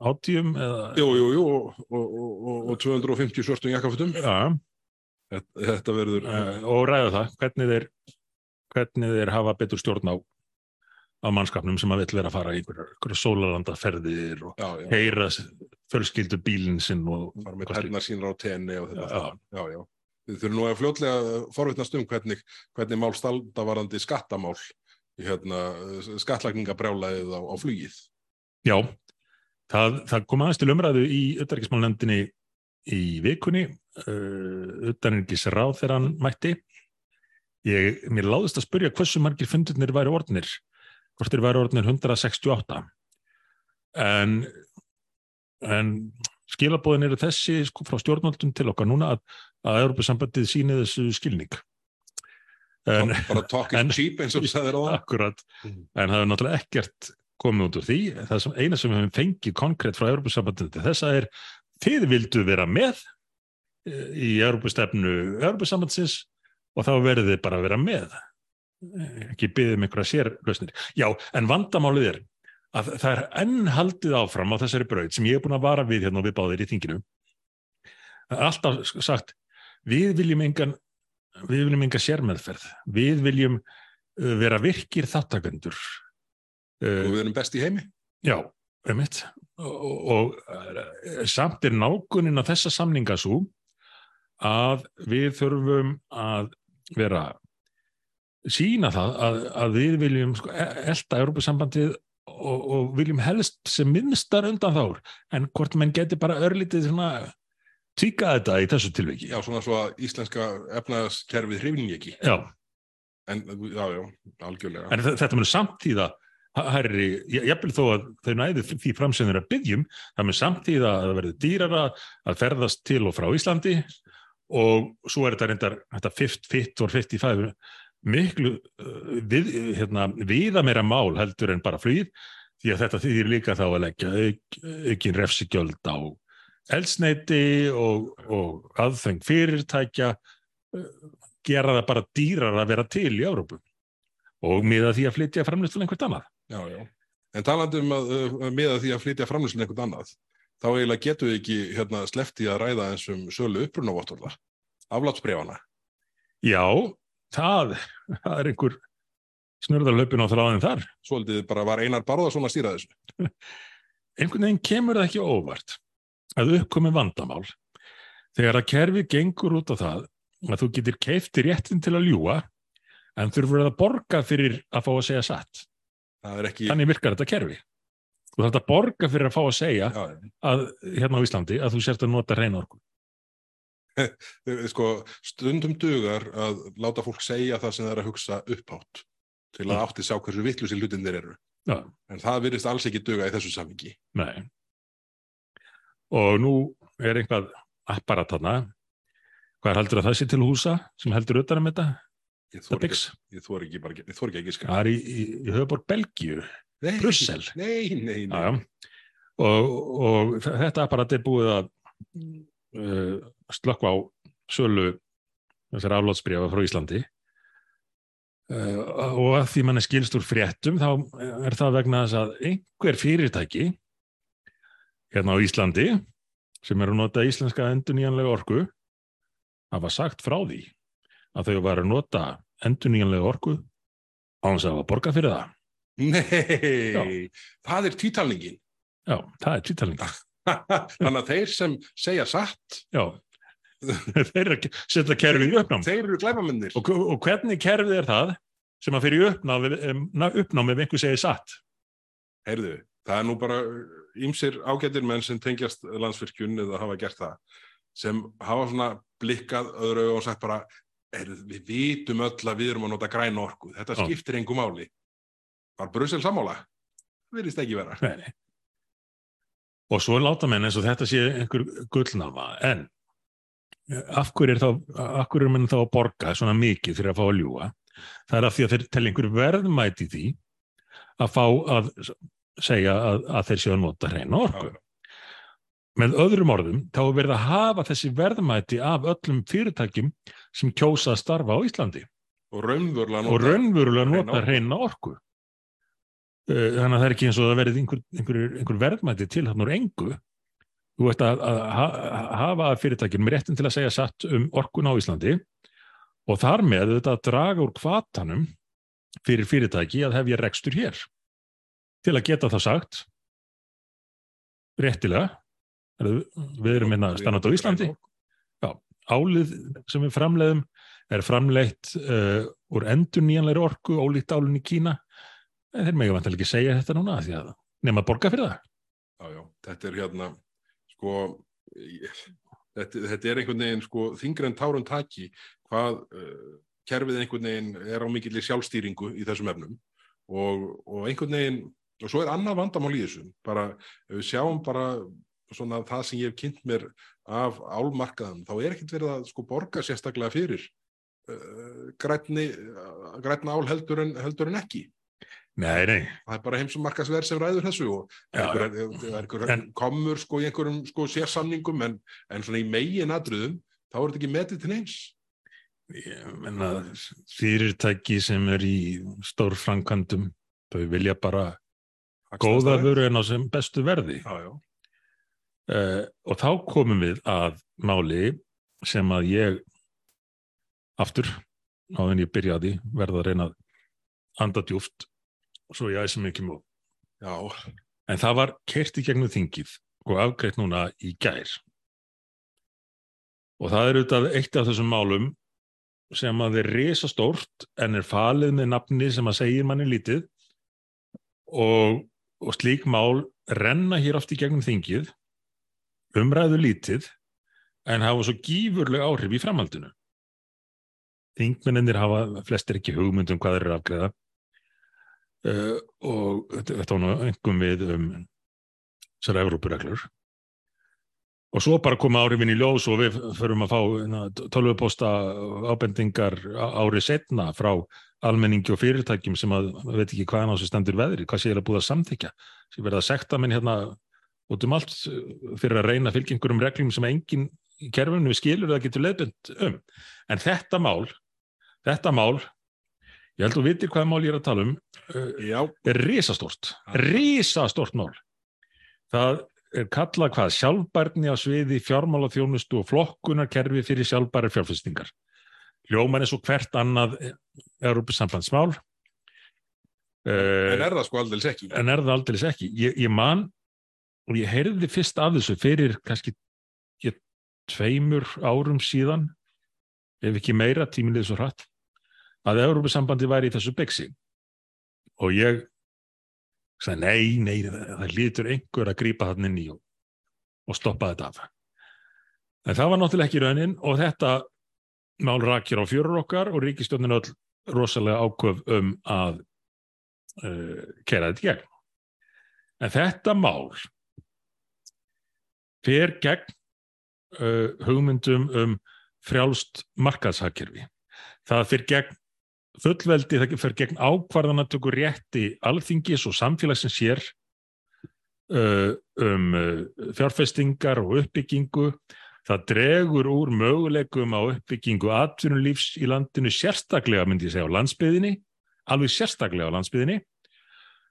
S1: átíum eða...
S2: Jú, jú, jú og, og, og, og 250 svörtum jakkafutum
S1: Já,
S2: þetta, þetta verður
S1: og ræða það, hvernig þeir, hvernig þeir hafa betur stjórn á, á mannskapnum sem að vill vera að fara í einhverjar sólalandaferðir og
S2: já, já,
S1: heyra fjölskyldu bílinn sinn og
S2: fara með tærnar sínar á tenni og þetta
S1: Já.
S2: já, já. Við þurfum nú að fljótlega forvitnast um hvernig, hvernig mál staldavarandi skattamál í hérna, skattlagningabrjálaðið á, á flugið.
S1: Já, það, það kom aðeins til umræðu í utanríkismálnefndinni í vikunni, uh, utanríkis ráð þegar hann mætti. Ég, mér láðist að spyrja hversu margir fundurnir væri orðnir, hvort þeir væri orðnir 168. En, en skilabóðin eru þessi sko, frá stjórnvaldum til okkar núna að, að Europasambandið síni þessu skilning. En,
S2: bara talk
S1: en-
S2: cheap eins og þú sagðir á það.
S1: Akkurat,
S2: Mhm.
S1: en það er náttúrulega ekkert komið út úr því. Það sem, eina sem við höfum fengið konkrétt frá Europasambandinu til þessa er þið vildu vera með eh, í Europastefnu Europasambandsins og þá verðið þið bara að vera með. Eh, Ekki byggðið um einhverja sérlausnir. Já, en vandamálið er að það er enn haldið áfram á þessari braut sem ég er búin að vara við hérna og við báðir í þinginu. Alltaf sagt, við viljum engan við viljum enga sérmeðferð. Við viljum uh, vera virkir þáttakendur.
S2: Og
S1: Uh,
S2: við erum best í heimi.
S1: já, um mitt. Og, og uh, samt er nákunin að þessa samninga svo að við þurfum að vera sína það að, að við viljum sko, e- elta Europasambandið og, og viljum helst sem minnstar undan þár en hvort menn geti bara örlítið svona tíka þetta í þessu tilviki.
S2: Já, svona svo að íslenska efnaðaskerfið hrifning ekki.
S1: Já.
S2: En, já, já, algjörlega.
S1: En þe- þetta mun samtíða herri, jafnvel þó að þau næðu því fram sem þeirra byggjum, það mun samtíða að það verði dýrara að ferðast til og frá Íslandi og svo er þetta reyndar þetta fit, fit or 55 miklu uh, við, hérna, viða meira mál heldur en bara flýð því að þetta þýðir líka þá að leggja auk, aukin refsigjöld á eldsneiti og, og aðfeng fyrirtækja uh, gera það bara dýrar að vera til í Európu og miða því að flytja framlýstul einhvert annað.
S2: Já, já. En talandi um að uh, miða því að flytja framlýslun einhvern annað, þá eiginlega getum við ekki hérna, slefti að ræða eins um sölu upprunavottorða, aflátsbrefana.
S1: Já, það, það er einhver snurðarlaupin á þráðin þar.
S2: Svolítið bara var Einar Barðarsson að stýra þessu.
S1: Einhvern veginn kemur það ekki óvart að uppkomi vandamál þegar að kerfi gengur út á það að þú getur keifti réttin til að ljúa en þurfur að borga fyrir að fá að segja satt.
S2: Það ekki...
S1: Þannig virkar þetta kerfi. Þú þarf að borga fyrir að fá að segja
S2: Já,
S1: að, hérna á Íslandi að þú sért að nota reyna orku.
S2: sko, stundum dugar að láta fólk segja það sem það er að hugsa upphátt til að átti sá hversu vittlusi hlutinir eru.
S1: Já.
S2: En það virðist alls ekki duga í þessu sammingi.
S1: Nei. Og nú er einhvað apparat þarna. Hvað heldur að það sé til húsa sem heldur utan um þetta?
S2: Ég þor ekki,
S1: byggs.
S2: ég þor ekki, bara, ég þor ekki að giska.
S1: Það er í, í, í höfuborg Belgíu. Brussel.
S2: Nei, nei, nei.
S1: Já. Og, og þetta apparat er búið að uh, slökkva á sölu þessar aflátsbrífa frá Íslandi. Uh, og að því mann er skilst úr fréttum þá er það vegna þess að einhver fyrirtæki hérna á Íslandi sem eru að nota íslenska endurnýjanlega orku hafa sagt frá því að þau var að nota endurnýjanlega orku á þess að hafa borgað fyrir það.
S2: Nei, það er títalningin.
S1: Já, það er tvítalning.
S2: Þannig að þeir sem segja satt,
S1: Já, þeir eru að setja kerfið í uppnám.
S2: þeir eru glæbamennir.
S1: Og, og hvernig kerfið er það sem að fyrir uppnám, ef einhver segir satt?
S2: Heyrðu, það er nú bara ýmsir ágættir menn sem tengjast landsvirkjun eða hafa gert það, sem hafa svona blikkað öðru og sagt bara, heyrðu, við vitum öll að við erum að nota græna orku, þetta
S1: Já.
S2: skiptir engu máli. Var Brussel sammála? Virðist ekki vera.
S1: Nei. Og svo láta menn eins og þetta sé einhver gullnáma, en eh, af hverju er þá, af hverju er menn þá að borga svona mikið fyrir að fá að ljúga? Það er af því að þeir telja einhver verðmæti því að fá að segja að, að þeir séu að nota hreina orku. Með öðrum orðum, þá er verið að hafa þessi verðmæti af öllum fyrirtækjum sem kjósa að starfa á Íslandi
S2: Og hreina
S1: nota hreina orku. Eh, Þannig að það er ekki eins og það verið einhver, einhver, einhver verðmæti til hann úr engu. Þú ert að, að ha- hafa fyrirtækjum með réttin til að segja satt um orkun á Íslandi og þar með þetta að draga úr kvatanum fyrir fyrirtæki að hefja rekstur hér til að geta það sagt réttilega við erum minna stannat á Íslandi. Álið sem við framleiðum er framleitt uh, úr endur nýjanleiri orku ólíkt álinn í Kína. En þeir mega vantilega ekki segja þetta núna því að nema að borga fyrir það.
S2: Já, já, þetta er hérna, sko, ég- þetta, þetta er einhvern veginn, sko, þingri en tárun taki hvað uh, kerfið einhvern veginn er á mikilli sjálfstýringu í þessum efnum. Og, og einhvern veginn, og svo er annað vandamál í þessum, bara, við sjáum bara svona það sem ég hef kynnt mér af álmarkaðum, þá er ekkert verið að sko borga sérstaklega fyrir uh, grænni, uh, grænna ál heldur en, heldur en ekki.
S1: Nei, nei,
S2: það er bara heimsumarkasverð sem ræður þessu og
S1: Já,
S2: einhver, einhver, einhver
S1: En-
S2: komur sko í einhverjum sko sérsamningum en, en svona í megin atriðum þá er þetta ekki metið til eins
S1: ég menna fyrirtæki sem er í stór framkvæmdum þau vilja bara góða vöru en á sem bestu verði.
S2: Já, já.
S1: Uh, og þá komum við að máli sem að ég aftur áður en ég byrjaði verða að reyna að anda djúft svo ég æsum ekki mjög.
S2: Já,
S1: en það var kert í gegnum þingið og afgreitt núna í gær. Og það er auðvitað eitt af þessum málum sem að er risastórt en er falið með nafni sem að segir manni lítið. Og, og slík mál renna hér oft í gegnum þingið umræðu lítið en hafa svo gífurleg áhrif í framhaldinu. Þingmennir hafa flestir ekki hugmynd um hvað þeir eru að afgreiða. Uh, og þetta var nú einhverjum við um þessar Evrópureglur. Og svo bara koma áhrifin í ljós og við förum að fá tölvuposta ábendingar árið setna frá almenningi og fyrirtækjum sem að veit ekki hvaðan á sig stendur veðri, hvað sé er að búið að samþykja sem verða að sekta minn hérna út um allt uh, fyrir að reyna að fylgja einhverjum reglum sem enginn í kerfinu skilur eða getur leiðbund um. En þetta mál, þetta mál, ég held að þú vitir hvaða mál ég er að tala um, uh,
S2: já,
S1: er risastort,
S2: Já.
S1: risastort mál. Það er kallað hvað sjálfbærni á sviði fjármála þjónustu og flokkunarkerfi fyrir sjálfbæri fjárfestingar. Ljóman er svo hvert annað Európa sambandsmál Uh,
S2: En er það sko aldrei ekki?
S1: en er það aldrei ekki. Ég, ég man og ég heyrði fyrst af þessu fyrir kannski ég, tveimur árum síðan ef ekki meira, tíminlega svo hratt að Európa-sambandi væri í þessu byggsi og ég sagði nei, nei, það, það lítur einhver að grípa þann inn í og, og stoppa þetta af. En það var náttúrulega ekki raunin og þetta mál rakir á fjörur okkar og ríkistjónin öll rosalega áköf um að uh, kera þetta gegn. En þetta mál fer gegn uh, hugmyndum um frjálst markaðshagkerfi. Það fer gegn fullveldi, það fer gegn ákvarðanatöku rétti alþingis og samfélagsins sér uh, um uh, fjárfestingar og uppbyggingu. Það dregur úr möguleikum á uppbyggingu atvinnulífs í landinu sérstaklega, myndi ég segja, á landsbyðinni, alveg sérstaklega á landsbyðinni.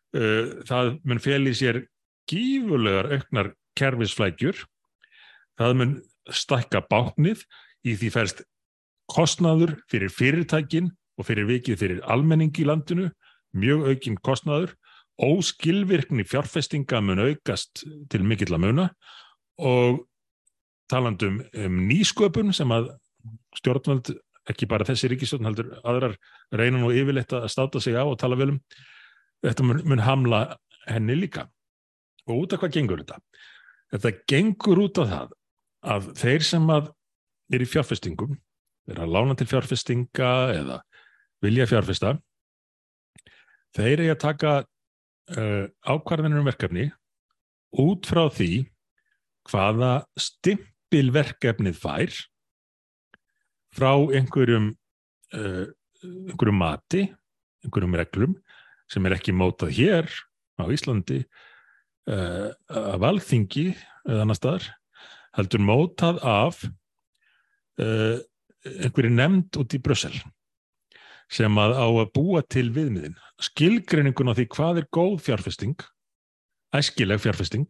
S1: Uh, það mun fel í sér gífurlegar auknar kerfisflækjur. Það mun stakka báknið í því færst kostnaður fyrir fyrirtækin og fyrir vikið fyrir almenning í landinu, mjög aukinn kostnaður, óskilvirkni fjárfestinga mun aukast til mikill að muna og talandum um nýsköpun sem að stjórnvöld, ekki bara þessi ríkistjórn heldur aðrar reynan og yfirleitt að státa sig á og tala vel um, þetta mun, mun hamla henni líka. Og út af hvað gengur þetta? Þetta gengur út af það að þeir sem að er í fjárfestingum, er að lána til fjárfestinga eða vilja fjárfesta, þeir eru að taka uh, ákvarðanir um verkefni út frá því hvaða stimpilverkefnið fær frá einhverjum, uh, einhverjum mati, einhverjum reglum sem er ekki mótað hér á Íslandi uh, af alþingi eða annar staðar, heldur mótað af uh, einhverju nefnd út í Brussel sem að á að búa til viðmiðin. Skilgreiningun á því hvað er góð fjárfesting, æskileg fjárfesting,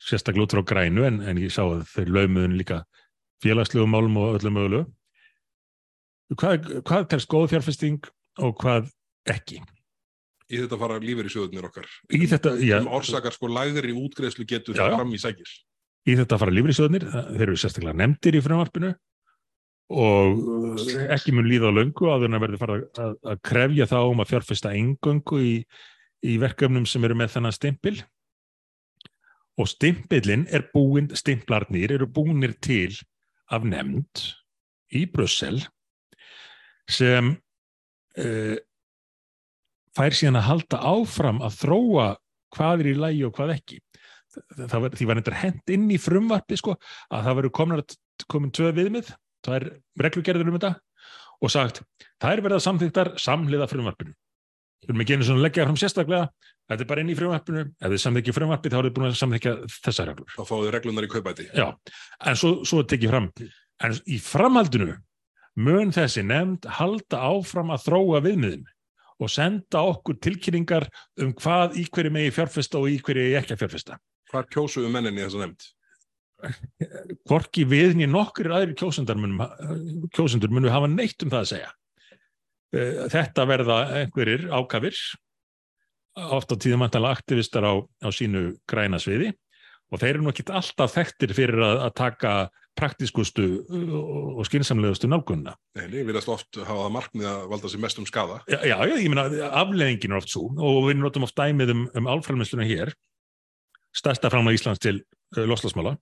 S1: sérstaklega út frá grænu en, en ég sá að þeir laumuðin líka félagslegu málum og öllu mögulegu. Hvað, hvað telst góð fjárfesting og hvað ekki?
S2: Í þetta fara lífeyri sjóðunir okkar.
S1: Í þetta, já,
S2: Um orsakar sko lægri útgreðslu getur það fram í sækir.
S1: í þetta fara lífriðsöðnir, þeir eru sérstaklega nefndir í frumvarpinu og uh, ekki mun líða á löngu að þeirna verði fara að, að krefja þá um að fjárfesta engöngu í, í verkefnum sem eru með þennan stimpil og stimpilin er búin, stimplarnir eru búinir til af nefnd í Brussel sem uh, fær síðan að halda áfram að þróa hvað er í lægi og hvað ekki. Það var, því var þetta hent inn í frumvarpi sko, að það verður komin, tvö viðmið, það er reglugerður um þetta og sagt, það er verið að samþyktar samhliða frumvarpinu. Við erum ekki einu svona leggja fram sérstaklega þetta er bara inn í frumvarpinu, ef þið samþykja frumvarpi þá er þið búin að samþykja þessar reglur.
S2: Þá fáðu reglunar í kaupæti.
S1: Já, en svo, svo tekið fram en í framhaldinu mun þessi nefnd halda áfram að þróa viðmiðin og senda okkur tilkynningar um hvað í hverju megi fjárfesta og í hverju ekki að fjárfesta
S2: Hvar kjósuðu menninni þessa nefnd?
S1: hvorki við niður nokkur aðri kjósendur munum, hafa neitt um það að segja. Eh, Þetta verða einhverjir ákafir, oft á tíðum antala aktivistar á, á sínu græna sviði og þeir eru nú ekki alltaf þekktir fyrir að, að taka praktiskustu og skynsamlegustu nálgunna.
S2: Nei, við erum oft hafa það markmið að valda sér mest um skada.
S1: Já, já, ég meina afleðingin er oft svo og við notum oft dæmið um, um álframleysluna hér, stærsta framlega Íslands til uh, loslasmála.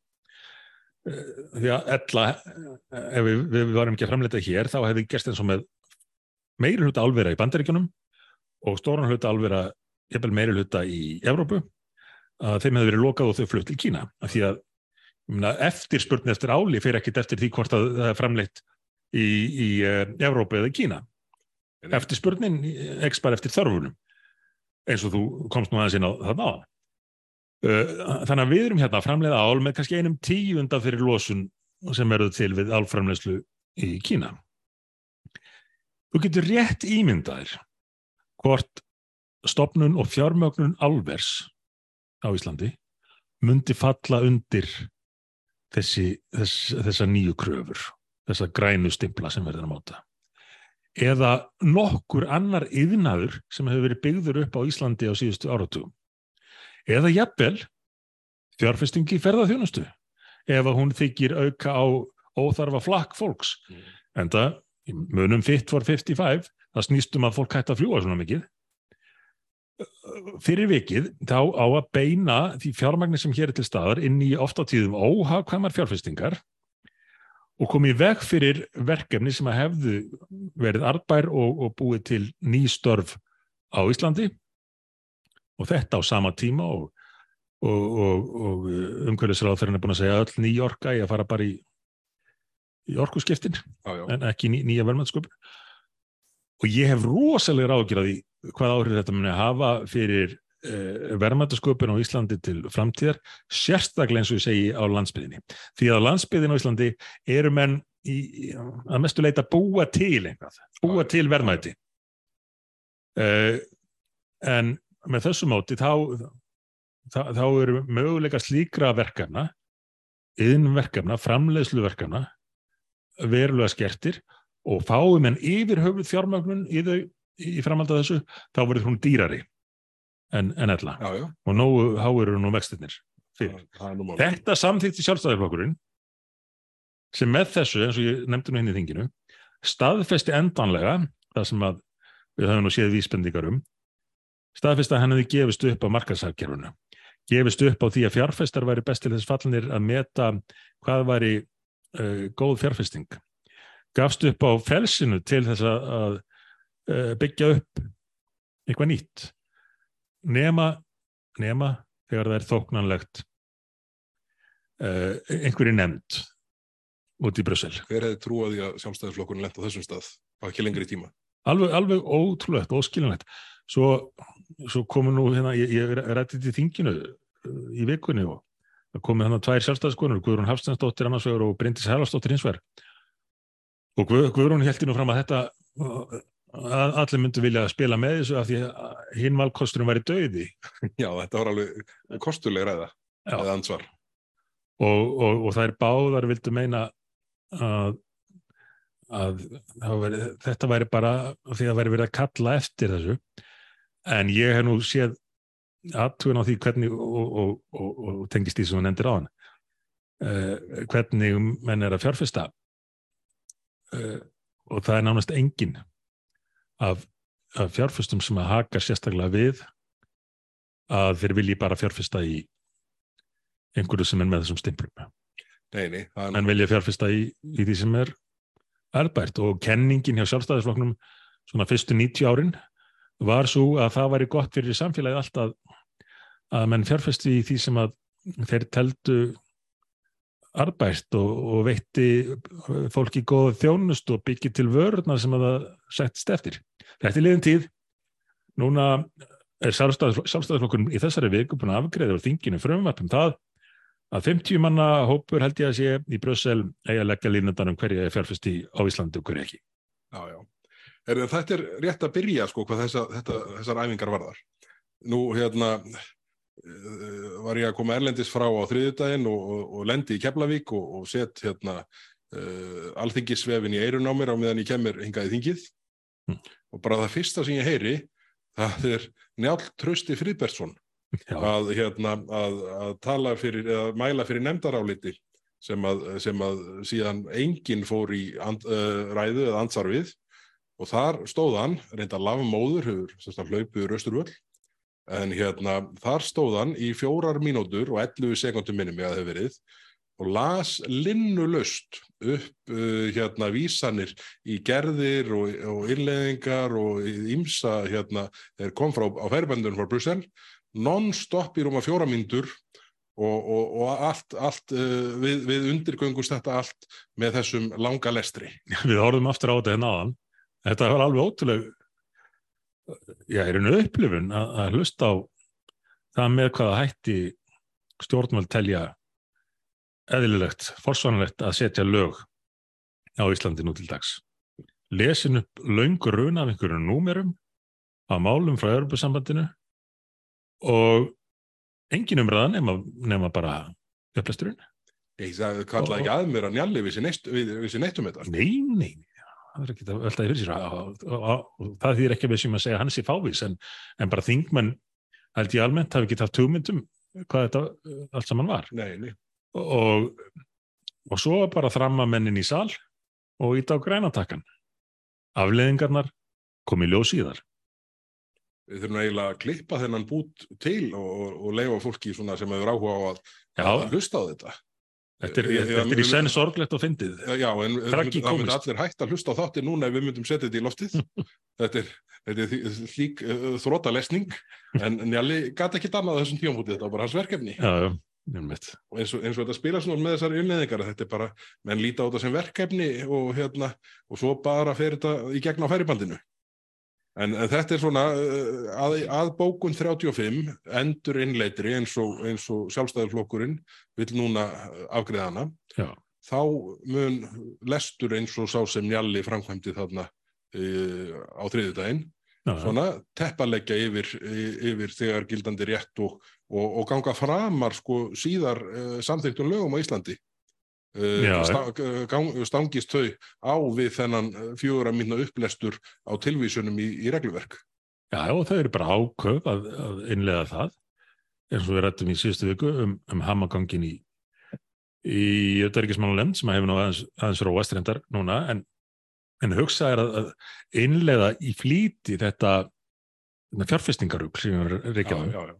S1: Uh, því að ella, uh, ef við, við varum ekki að framleita hér, þá hefði gerst eins og með meiri hluta álvera í bandaríkjunum og stóran hluta álvera, jafnvel meiri hluta í Evrópu, að þeim hefði verið lokað og þau flutt til Kína. Af því að ég meina, eftirspurn eftir áli fyrir ekkit eftir því hvort að það er framleitt í, í uh, Evrópu eða Kína eftirspurnin ekki bara eftir þörfunum eins og þú komst nú aðeins inn á það náðan. Þannig að við erum hérna að framleiða ál með kannski einum tíunda fyrir losun sem verður til við álframleyslu í Kína. Þú getur rétt ímyndaðir hvort stopnun og fjármögnun álvers á Íslandi myndi falla undir þessi, þess, þessa nýju kröfur, þessa grænu stimpla sem verður að máta eða nokkur annar yðnaður sem hefur verið byggður upp á Íslandi á síðustu áratugum. Eða jafnvel fjárfestingi ferðarþjónustu ef að hún þykir auka á óþarfa flakk fólks.
S2: Mm.
S1: En það, munum fit for 55, það snýstum að fólk hætti að fljúa svona mikið. Fyrir vikið þá á að beina því fjármagnir sem hér er til staðar inn í ofta tíðum óhagkvæmar fjárfestingar og komið veg fyrir verkefni sem að hefðu verið arbær og, og búið til ný störf á Íslandi og þetta á sama tíma og, og, og umhverfisráðferðin er búin að segja öll nýjorka í að fara bara í, í orkuskiptin
S2: Já, já.
S1: en ekki ný, nýja verðmættsköpun og ég hef rosalega ráðgjör að því hvað áhrif þetta muni hafa fyrir uh, verðmættasköpun á Íslandi til framtíðar, sérstaklega eins og ég segi á landsbyðinni. Því að á landsbyðin á Íslandi eru menn í, að mestu leita búa til einhvað, búa til verðmæti. Uh, en með þessu móti þá, þá, þá eru möguleika slíkra verkefna, yðnverkefna, framleiðsluverkefna verulega skertir og fáum en yfir höfuð fjármögnun í þau í framhald af þessu, þá verður hún dýrari en, en ella
S2: Já, já.
S1: og nógu háir
S2: er nú mál.
S1: Þetta samþykti sjálfstæðarflokkurinn sem með þessu, eins og ég nefndi nú hinn í þinginu, staðfesti endanlega, það sem að við höfum nú séð vísbendingar um, staðfesti að hann hefði gefist upp á markaðsafgerfunu, gefist upp á því að fjárfestar væri best til þess fallinir að meta hvað væri uh, góð fjárfesting. Gafst upp á felsinu til þess að, að byggja upp eitthvað nýtt. Nema, nema þegar það er þóknanlegt uh, einhverju nefnd út í Brussel.
S2: Hver hefði trúað því að sjálfstæðisflokkurinn lent á þessum stað á ekki lengri tíma?
S1: Alveg, alveg ótrúlegt, óskilinlegt. Svo, svo komu nú hérna, ég, ég rætti til þinginu uh, í vikunni og það komu hérna tvær sjálfstæðiskonur, Guðrún Hafstensdóttir annars vegar og Bryndis Herlastóttir hins vegar. Og Guð, Guðrún held nú fram að þetta allir myndu vilja spila með þessu af því að hinn valkosturum væri döiði
S2: Já, þetta var alveg kostuleg ræða
S1: Já.
S2: eða ansvar.
S1: og, og, og þær báðar vildu meina að, að það væri, þetta væri bara því að það væri verið að kalla eftir þessu. En ég hef nú séð aðtugun á því hvernig og, og, og, og tengist því sem hún endur á hann uh, hvernig menn er að fjárfesta. Uh, og það er nánast engin af, af fjárfestum sem að haka sérstaklega við að þeir vilji bara fjárfesta í einhverju sem er með þessum stimplum
S2: Nei, nei, það er
S1: menn vilja fjárfesta í, í því sem er erbært og kenningin hjá sjálfstæðisflokknum svona fyrstu 90 árin var svo að það væri gott fyrir samfélagið allt að, að menn fjárfesti í því sem að þeir teldu arbært og, og veitti fólki góða þjónust og byggi til vörurnar sem að það settist eftir. Þetta er liðin tíð. Núna er sjálfstæðis, sjálfstæðisflokkurinn í þessari viku búin að afgreða úr þinginu frumvarpum það að 50 manna hópur held ég að sé í Brussel eigi að leggja línundan um hverja er fjárfesti á Íslandi og hverja ekki.
S2: Já, já. Er, þetta er rétt að byrja sko hvað þessa, þetta, þessar æfingar varðar. Nú hérna var ég að koma erlendis frá á þriðudaginn og, og, og lendi í Keflavík og, og sett hérna uh, alþingisvefin í eirun á mér á meðan ég kemur hingað í þingið.
S1: Mm.
S2: og bara það fyrsta sem ég heyri það er Njál Trausti Friðbertsson að, hérna, að, að tala fyrir, eða mæla fyrir nefndaráliti sem að, sem að síðan enginn fór í and, uh, ræðu eða ansvar við. Og þar stóð hann, reynda lafmóður hefur hlaupið rausturvöll en hérna, þar stóð hann í fjórar mínútur og 11 sekundum minni mig að hefur verið og las linnulust upp uh, hérna vísanir í gerðir og, og innleðingar og ímsa hérna, þeir kom frá á færibændunum frá Brussel non-stop í rúma fjóra myndur og, og, og allt, allt uh, við, við undirgöngust þetta allt með þessum langa lestri.
S1: við horfum aftur á þetta hérna áðan. Þetta var alveg ótrúleg já, er einu upplifun að, að hlusta á það með hvaða hætti stjórnvöld telja eðlilegt, forsvanlegt að setja lög á Íslandi nú til dags. Lesin upp löngur runa af einhverjum númerum á málum frá Europasambandinu og engin umræða nema, nema bara upplesturinn.
S2: Ég sagði, kallaði ekki að mér að njalli við sér neittum þetta.
S1: Nei, nei, það er ekki því fyrir sér. Og, það þýðir ekki að við sem að segja hann sé fávís en, en bara þingmenn held ég almennt hafi ekki haft hugmyndum hvað þetta uh, allt saman var.
S2: Nei, nei.
S1: og, og svo bara þramma mennin í sal og íta á grænatakkan afleðingarnar kom í ljós síðar.
S2: Við þurfum eiginlega að klippa þennan bút til og, og, og leifa fólki svona sem hefur áhuga á að, að hlusta á þetta.
S1: Þetta er, þetta er í senn sorglegt og fyndið
S2: Já, en það myndi allir hægt að hlusta á þátti núna ef við myndum setja þetta í loftið. þetta er, þetta er slík uh, þrótalesning, en Njalli gæti ekki annað þessum tímamúti, þetta var bara hans verkefni.
S1: já, já, einmitt.
S2: Og eins og, eins og þetta spila svona með þessari unnæðingar, þetta er bara, menn líta á þetta sem verkefni og hérna, og svo bara fer þetta í gegn á færibandinu. En, en þetta er svona uh, að, að bókun 35 endur innleitri eins og, og sjálfstæðurflokkurinn vill núna afgreða hana.
S1: Já.
S2: Þá mun lestur eins og sá sem Njalli framkvæmdi þarna uh, á þriðjudaginn
S1: Já, já.
S2: svona teppalegja yfir, yfir þegar gildandi rétt og, og, og ganga framar sko síðar uh, samþyktum lögum á Íslandi uh,
S1: Já,
S2: sta, uh, gang, stangist þau á við þennan uh, fjóra mínna upplestur á tilvísunum í, í regluverk.
S1: Já, og þau eru bara áköf að, að innlega það eins og við rættum í síðustu viku um, um hamagangin í í auðvitaðryggismánulegnd sem hefur nú aðeins, aðeins róast reyndar núna en, en hugsa er að, að innlega í flýti þetta, þetta fjárfestingarugl sem við reykjaðum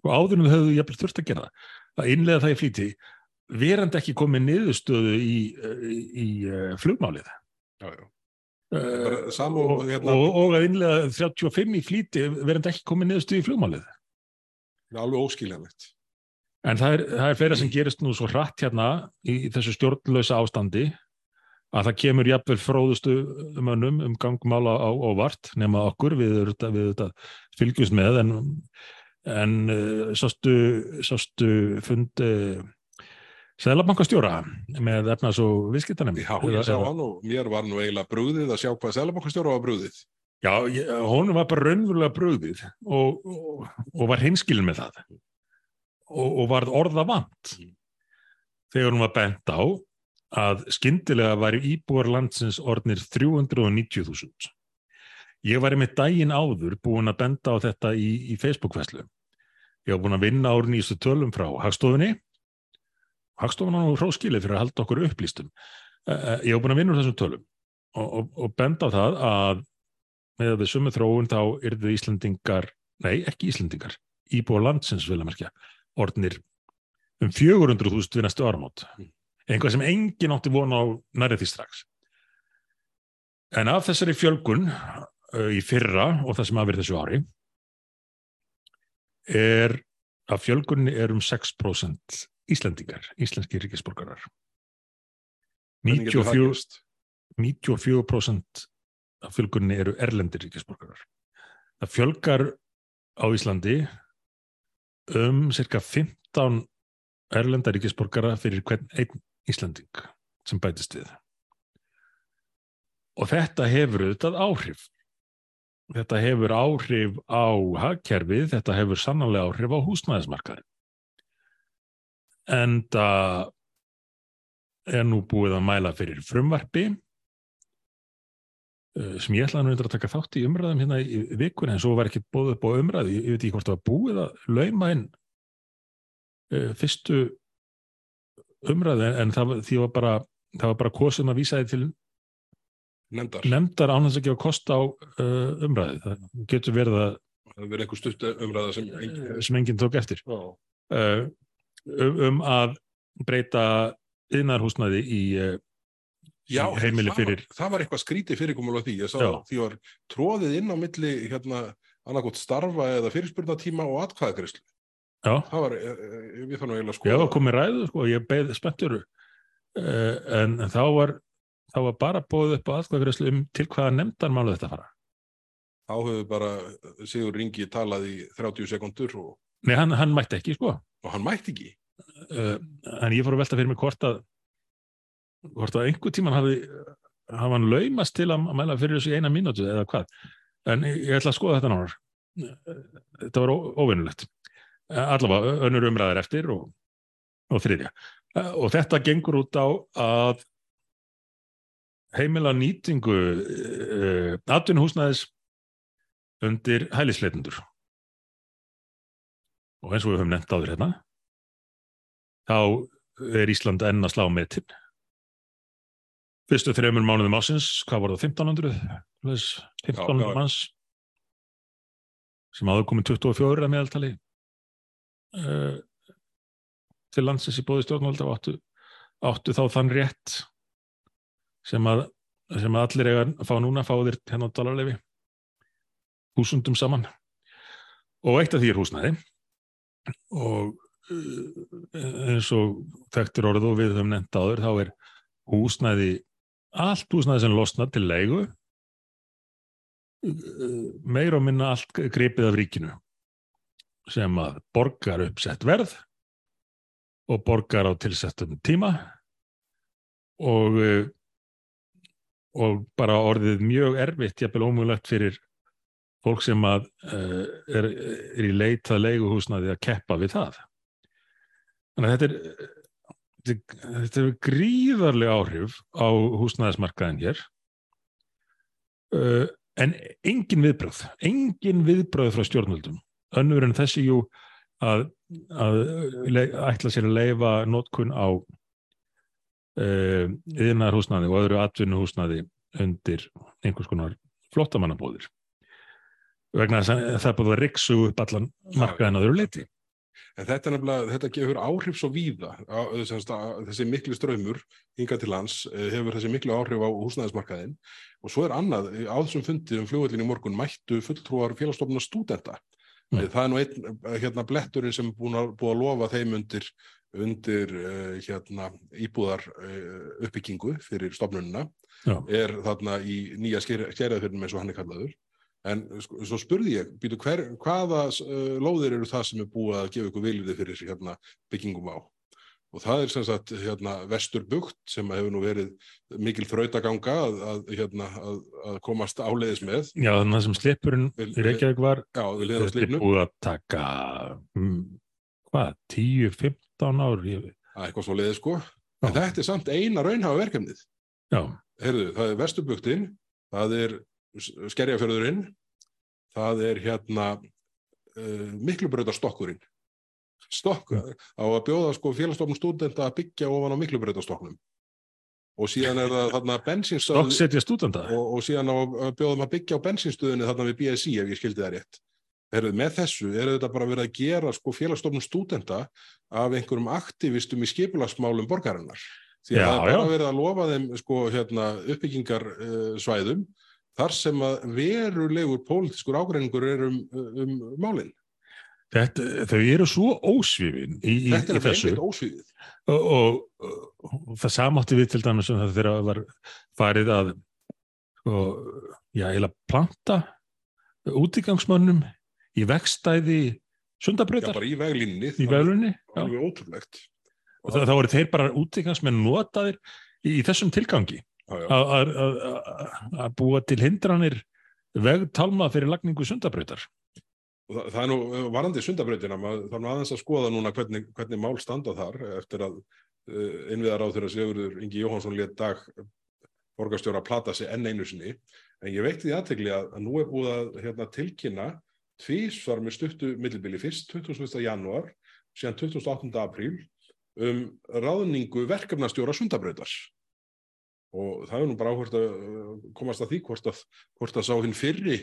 S1: og áður en við höfum jafnvel þurft að gera það að innlega það í flýti verandi ekki komið niðurstöðu í, í, í uh, flugmálið.
S2: Já, já.
S1: uh,
S2: Bara sama og, hérna-
S1: og, og að innlega 35 í flýti verandi ekki komið niðurstöðu í flugmálið.
S2: Það er alveg óskiljanlegt.
S1: En það er, það er fleira sem gerist nú svo hratt hérna í þessu stjórnlösa ástandi að það kemur jafnvel fróðustu mönnum um gangmála á óvart nema okkur við auðvitað fylgjumst með en, en uh, sástu, sástu fund Sælabankastjóra með efnas og viðskiptanemnd.
S2: Já, ég sá hann og mér var nú eiginlega brúðið að sjá hvað Sælabankastjóra var brúðið
S1: Já, hún var bara raunverulega brugðið og, og, og var hinskilin með það og, og varð orða vant þegar hún var bent á að skyndilega væri íbúar landsins orðnir 390.000. Ég var einmitt daginn áður búin að benda á þetta í, í Facebook-veslu. Ég var búin að vinna árið nýjastu tölum frá Hagstofunni. Hagstofun á hróskilið fyrir að halda okkur upplýstum. Eh, Ég var búin að vinna úr þessum tölum og, og, og benda á það að með við sumu þróun þá yrðu Íslandingar, nei ekki Íslandingar, íbúar landsins vil að merkja, orðnir um 400.000 við næstu áramót. Einhvað sem engin átti von á nærið því strax. En af þessari fjölgun uh, í fyrra og það sem að verið þessu ári er að fjölgunni er um 6% Íslandingar, íslenski ríkisborgarar.
S2: Hvernig getur það
S1: 94,
S2: gerst?
S1: 94% af fjölgunni eru erlendir ríkisborgarar. Það fjölgar á Íslandi um cirka 15 erlenda ríkisborgara fyrir hvern einn Íslanding sem bætist við. Og þetta hefur auðvitað áhrif. Þetta hefur áhrif á hagkerfið, þetta hefur sannanlega áhrif á húsnæðismarkaðin. En það er nú búið að mæla fyrir frumvarpi eh, sem ég ætlaði nú reyndar að taka þátt í umræðum hérna í vikunni en svo var ekki búið upp á umræðu, ég, ég veit ekki hvort það var búið að lauma inn uh, fyrstu umræðu en, en það, var- því var bara það var bara kosum að vísa því til
S2: Nefndar,
S1: nefndar án þess að gefa kost á uh, umræðu, það getur verið að
S2: það verið einhver stutt umræða sem engin
S1: sem enginn tók eftir. Uh, um, um að breyta yðnarhúsnaði í uh,
S2: Já,
S1: heimili fyrir
S2: var, það var eitthvað skrítið fyrirkomulega því. Ég sá
S1: Já.
S2: því var tróðið inn á milli hérna annarkot starfa eða fyrirspurnatíma og atkvæðagreyslu.
S1: já,
S2: Það var, eh, eh, við þannig eiginlega sko.
S1: Já, það komið ræðu, sko, ég beð spenntur en þá var þá var bara bóðið upp á aðkvæðgræslu um til hvaða nefndarmálu þetta fara.
S2: Þá hefur bara Sigur Ringi talað í 30 sekundur og,
S1: Nei, hann, hann mætti ekki, sko.
S2: og hann mætti ekki.
S1: Uh, en ég fór að velta fyrir mig hvort að hvort að einhver tíman hafi hafa hann laumast til að mæla fyrir þessu eina mínútu eða hvað. En ég, ætla að skoða þetta náður. Þetta var óvinnulegt. Uh, allavega, önnur umræðar eftir og, og þriðja. Og þetta gengur út á að heimila nýtingu uh, atvinnuhúsnæðis undir hælisleitundur. Og eins og við höfum nefnt áður hérna, þá er Ísland enn að slá metin. Fyrstu þreymur mánuðum ásins, hvað var það, 1500? Þess, 1500
S2: Já,
S1: manns sem áður komið 24 að meðaltali uh, til landsins í bóði stjórnvalda og áttu, áttu þá þann rétt sem að, sem að allir eiga að fá núna, fá þér hennar dalarlefi húsundum saman og eitt af því er húsnæði og uh, eins og þekktur orð og við höfum nefnt áður þá er húsnæði allt húsnæði sem losnar til leigu uh, meira og minna allt gripið af ríkinu sem að borgar uppsett verð og borgar á tilsettum tíma og uh, og bara orðið mjög erfitt, jafnvel ómögulegt fyrir fólk sem að uh, er, er í leit að leiguhúsnaði að keppa við það. Þannig að þetta er, þetta, er gríðarlega áhrif á húsnæðismarkaðin hér uh, en engin viðbröð, engin viðbröð frá stjórnvöldum. Önnur en þessi jú að, að ætla sér að leifa notkun á uh, yðnarhúsnaði og öðru atvinnuhúsnaði undir einhvers konar flottamannabóðir vegna þess að það er búið að riksu upp allan markaðin að öðru leiti.
S2: En þetta þetta gefur áhrif svo víða, á, þessi miklu ströymur hingað til lands eh, hefur þessi miklu áhrif á húsnæðismarkaðin og svo er annað, eh, á þessum fundi um flugvöldin í morgun mættu fulltrúar félagsstofna stúdenta.
S1: Mm.
S2: Það er nú einn eh, hérna, bletturinn sem er búin að, búið að lofa þeim undir, undir hérna, íbúðar uppbyggingu fyrir stofnunina,
S1: Já.
S2: er þarna í nýja skeraðfyrnum eins og hann er kallaður. En sko, svo spurði ég, býtu, hver, hvaða uh, lóðir eru það sem er búið að gefa ykkur viljiði fyrir hérna, byggingum á? Og það er sem sagt hérna, vesturbugt sem hefur nú verið mikil þrautaganga að, að, hérna, að, að komast áleiðis með.
S1: Já, þannig að sem sleppurinn í Reykjavík var þetta er búið að taka mm, hvað, 10-15 ár ég,
S2: Það er eitthvað svo leiði sko.
S1: Já.
S2: En þetta er samt eina raunhafa verkefnið.
S1: Já,
S2: Heyrðu, það er vesturbugtin, það er skerjafjörðurinn, það er hérna uh, miklubrautarstokkurinn. Stokk, á að bjóða sko félagsstofnum stúdenta að byggja ofan á miklubrautastokknum. Og síðan er það þarna bensinstöð
S1: stokksetja stúdenda
S2: og, og síðan á að bjóðum að byggja á bensinstöðinni þarna við BSI ef ég skildi það rétt. Heyrðu, með þessu er þetta bara verið að gera sko félagsstofnum stúdenta af einhverjum aktivistum í skipulagsmálum borgarinnar. Því að
S1: Já,
S2: það er bara
S1: já.
S2: verið að lofa þeim sko hérna uppbyggingar uh, þar sem að verulegur pólitískur ágreiningur er um, um málinn.
S1: Þetta, þau eru svo ósvífin í, í, í þessu
S2: ósvíðið.
S1: og, og, og það samátti við til dæmis um það þegar var farið að já, eiginlega planta útigangsmönnum í vegstæði
S2: Já,
S1: sundabrautar
S2: bara í veglínni.
S1: í veglunni já.
S2: Alveg ótrúlegt.
S1: og það, þá voru þeir bara útigangsmenn notaðir í, í þessum tilgangi
S2: Já, já.
S1: Að- búa til hindranir vegtalma fyrir lagningu sundabrautar
S2: það, það er nú varandi sundabrautina, maður þarf nú aðeins að skoða núna hvernig, hvernig mál standa þar eftir að uh, innviðar á þeirra Sigurður Ingi Jóhansson létt dag borgarstjóra að plata sig enn einu sinni. En ég veitti því aðtegli að, að nú er búið að hérna, tilkynna tvísvar með stuttu millibili fyrst 21. janúar, síðan 28. apríl um ráðningu verkefnastjóra sundabrautar. Og það er nú bara áhvert að uh, komast að því hvort að, hvort að sá hinn fyrri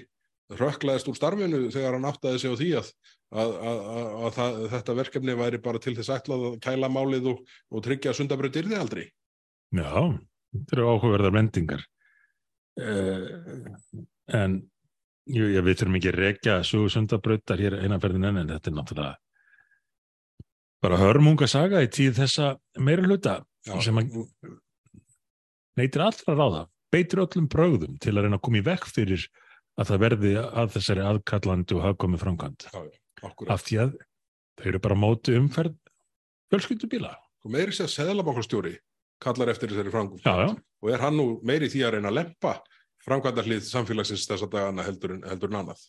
S2: rökklaðist úr starfinu þegar hann áttaði sig á því að, að, að, að, að það, þetta verkefni væri bara til þess ætlað að kæla málið og, og tryggja að sundabraut yrði aldrei.
S1: Já, þetta eru áhugaverðar vendingar. Uh, en jú, já, við þurfum ekki að rekja sögu sundabrautar hér einaferðin enn en þetta er náttúrulega bara hörmunga saga í tíð þessa meira hluta sem að neytir allra ráða, beitir öllum brögðum til að reyna að koma í vekk fyrir að það verði að þessari aðkallandi og hafkomi framkvæmt. Af því að þau eru bara móti umferð fjölskyldubíla.
S2: Og meiri sér seðlabankarstjóri kallar eftir þessari
S1: já.
S2: Og er hann nú meiri því að reyna að lempa framkvæmdarlið samfélagsins þessa dagana heldur en, heldur en annað.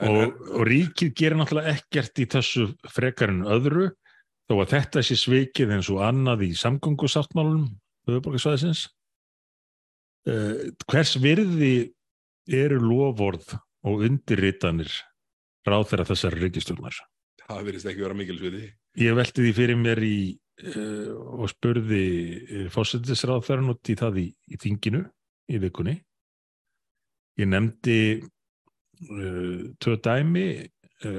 S2: En,
S1: og, og ríkið gerir náttúrulega ekkert í þessu frekar en öðru þó að þetta sé svikið eins og annað í samgöngusáttmálunum höfuborgarsvæðisins uh, hvers virði eru lofórð og undirritanir ráð þeirra þessar ríkistjórnar?
S2: Það verðist ekki vera mikilsviði.
S1: Ég velti því fyrir mér í uh, og spurði uh, fósettisráðferðan út í það í, í þinginu í vikunni. Ég nefndi tvö dæmi,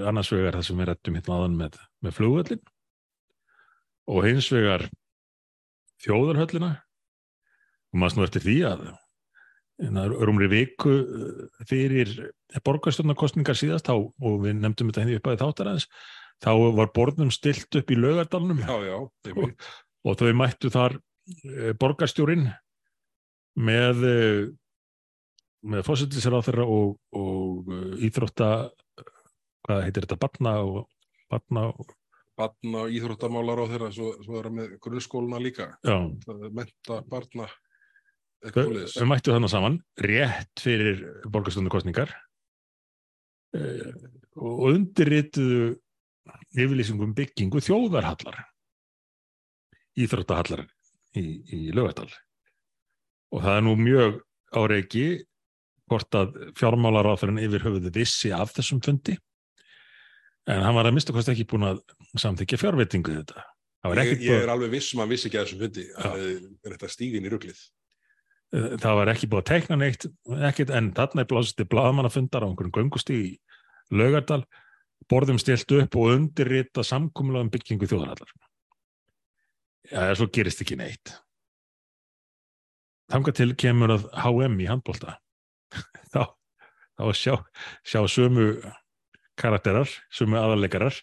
S1: annars vegar það sem við rættum hérna aðan með, með flugvöllin og hins vegar þjóðarhöllina. Og maður snú eftir því að rúmri viku uh, fyrir borgarstjórnarkostningar síðast þá, og við nefndum þetta henni upp að þáttar aðeins þá var borðnum stilt upp í lögardalunum og, og þau mættu þar uh, borgarstjórin með uh, með fósittisráþurra og, og uh, íþrótta hvað heitir þetta, barna og barna og,
S2: Barna og íþróttamálar á þeirra, svo, svo er það með grunnskóluna líka. menta barna,
S1: þau,
S2: eitthvað svoleiðis.
S1: þau mættu þannig saman rétt fyrir borgarstjórnarkostningar uh, og undirrituðu yfirlýsingum byggingu þjóðarhallar íþróttahallar í, í lögatal og það er nú mjög áreiki hvort að fjármálaráþurinn yfir höfuðu vissi af þessum fundi en hann var að mista kosti ekki búin að samþykja fjárveitingu þetta. Það
S2: Ég, ég er alveg viss um að vissi ekki að þessum fundi. Það er þetta stígin í rugglið.
S1: það var ekki búið að teikna neitt ekkit, en þarna er blásið til blaðamannafundar á einhverjum göngustíg í laugardal. Borðum stilt upp og undirrita samkumlega um byggingu þjóðarhallar. Já, svo gerist ekki neitt. Þangað til kemur að HM í handbólta þá, þá sjá, sjá sömu karakterar, sömu aðarleikarar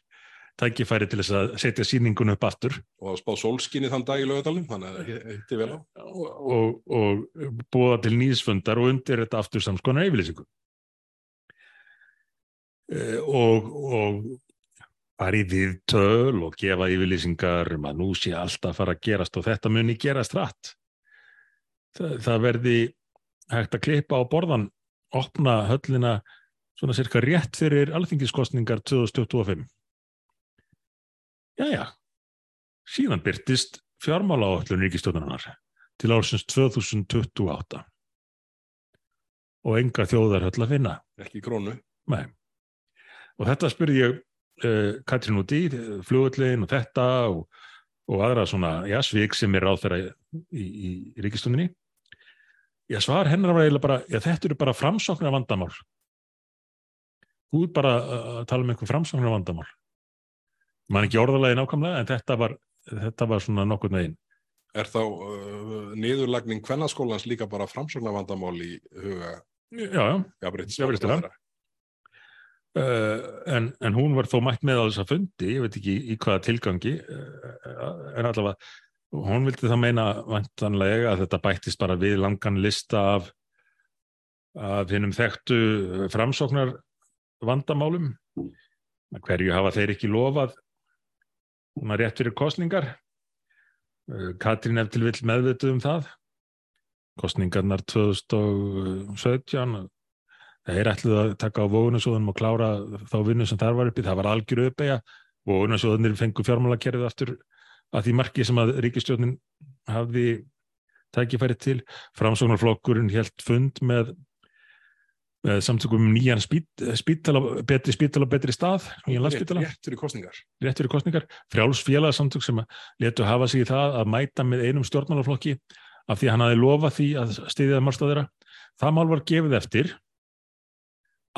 S1: tækifæri til þess að setja sýningun upp aftur.
S2: Og spá sólskinni þann dag í lögadalum, þannig að það hitti vel á.
S1: og, og, og búa til nýðsfundar og undir þetta aftur samskonar yfirlýsingu. Eh, og, og fara í viðtöl og gefa yfirlýsingar um að nú sé alltaf fara að gerast og þetta muni gerast rætt það, það verði hægt að klippa á borðan opna höllina svona cirka rétt fyrir alþingiskostningar 2025 Jæja síðan byrtist fjármálaáallun ríkistjóðunar til ársins 2028 og enga þjóðar höll að finna
S2: Ekki krónu.
S1: Nei. Og þetta spurði ég uh, Katrín út í, flugullin og þetta og, og aðra svona, já, svik sem er ráð þeirra í, í, í ríkistundinni. Já, svar hennar var eiginlega bara, já, þetta eru bara framsóknar vandamál. Er bara að tala um einhver framsóknar vandamál. Man ekki orðalagi nákvæmlega, en þetta var, þetta var svona nokkur neginn.
S2: Er þá uh, niðurlagning kvennaskólans líka bara framsóknarvandamál í huga
S1: Já, já.
S2: jafnréttis?
S1: Jafnréttisráðherra. Uh, en, en hún var þó mætt með á þessa fundi, ég veit ekki í, í hvaða tilgangi uh, en allavega hún vildi það meina vantanlega að þetta bættist bara við langan lista af af hinnum þekktu framsóknar vandamálum. Hverju hafa þeir ekki lofað hún er rétt fyrir kostningar uh, Katrín ef til vill meðvituð um það? Kostningarnar 2017 þeir ætluðu að taka á vóðunarsjóðunum og klára þá vinnu sem þar var uppi, það var algjör uppeyja. Vóðunarsjóðunir fengu fjármálakerfið aftur að því marki sem að ríkistjórnin hafði tækifæri til, framsóknarflokkurinn helt fund með samtökum um nýjan spít, spítala, betri spítal og betri stað nýjan landspítala,
S2: Rétt fyrir kostningar.
S1: rétt fyrir kostningar frjáls félagsamtök sem letu hafa sig í það að mæta með einum stjórnmálaflokki af því að hann hafi lofað því að stiðja málstað þeirra, það mál var gefið eftir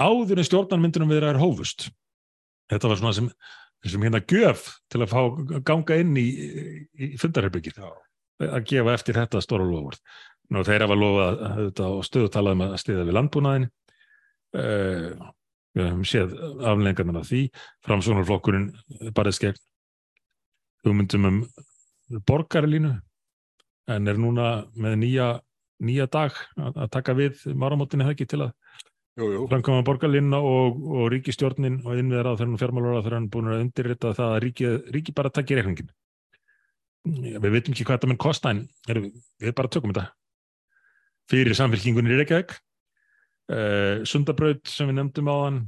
S1: áður en stjórnarmyndunum við er hófust. Þetta var svona sem, sem hérna gjöf til að fá ganga inn í, í, í fundarherbyggið
S2: Já.
S1: að gefa eftir þetta stóra lofvort. Nú þeir hafa lofað þetta og stöðu talaðum að stiða við landbúnaðin uh, við höfum séð aflengarnar af því framsóknarflokkurinn barðist gegn hugmyndum um borgarlínu en er núna með nýja, nýja dag að, taka við máramótinni það ekki til að framkvæma borgarlínuna og, og ríkistjórnin og innviðar á þeirra fjármálar á þeirra búin að undirrita það að ríki, ríki bara takki reikningin. Við veitum ekki hvað þetta mun kosta en við bara tökum þetta fyrir samfélkingunni í Reykjavík. Uh, Sundabraut sem við nefndum á hann,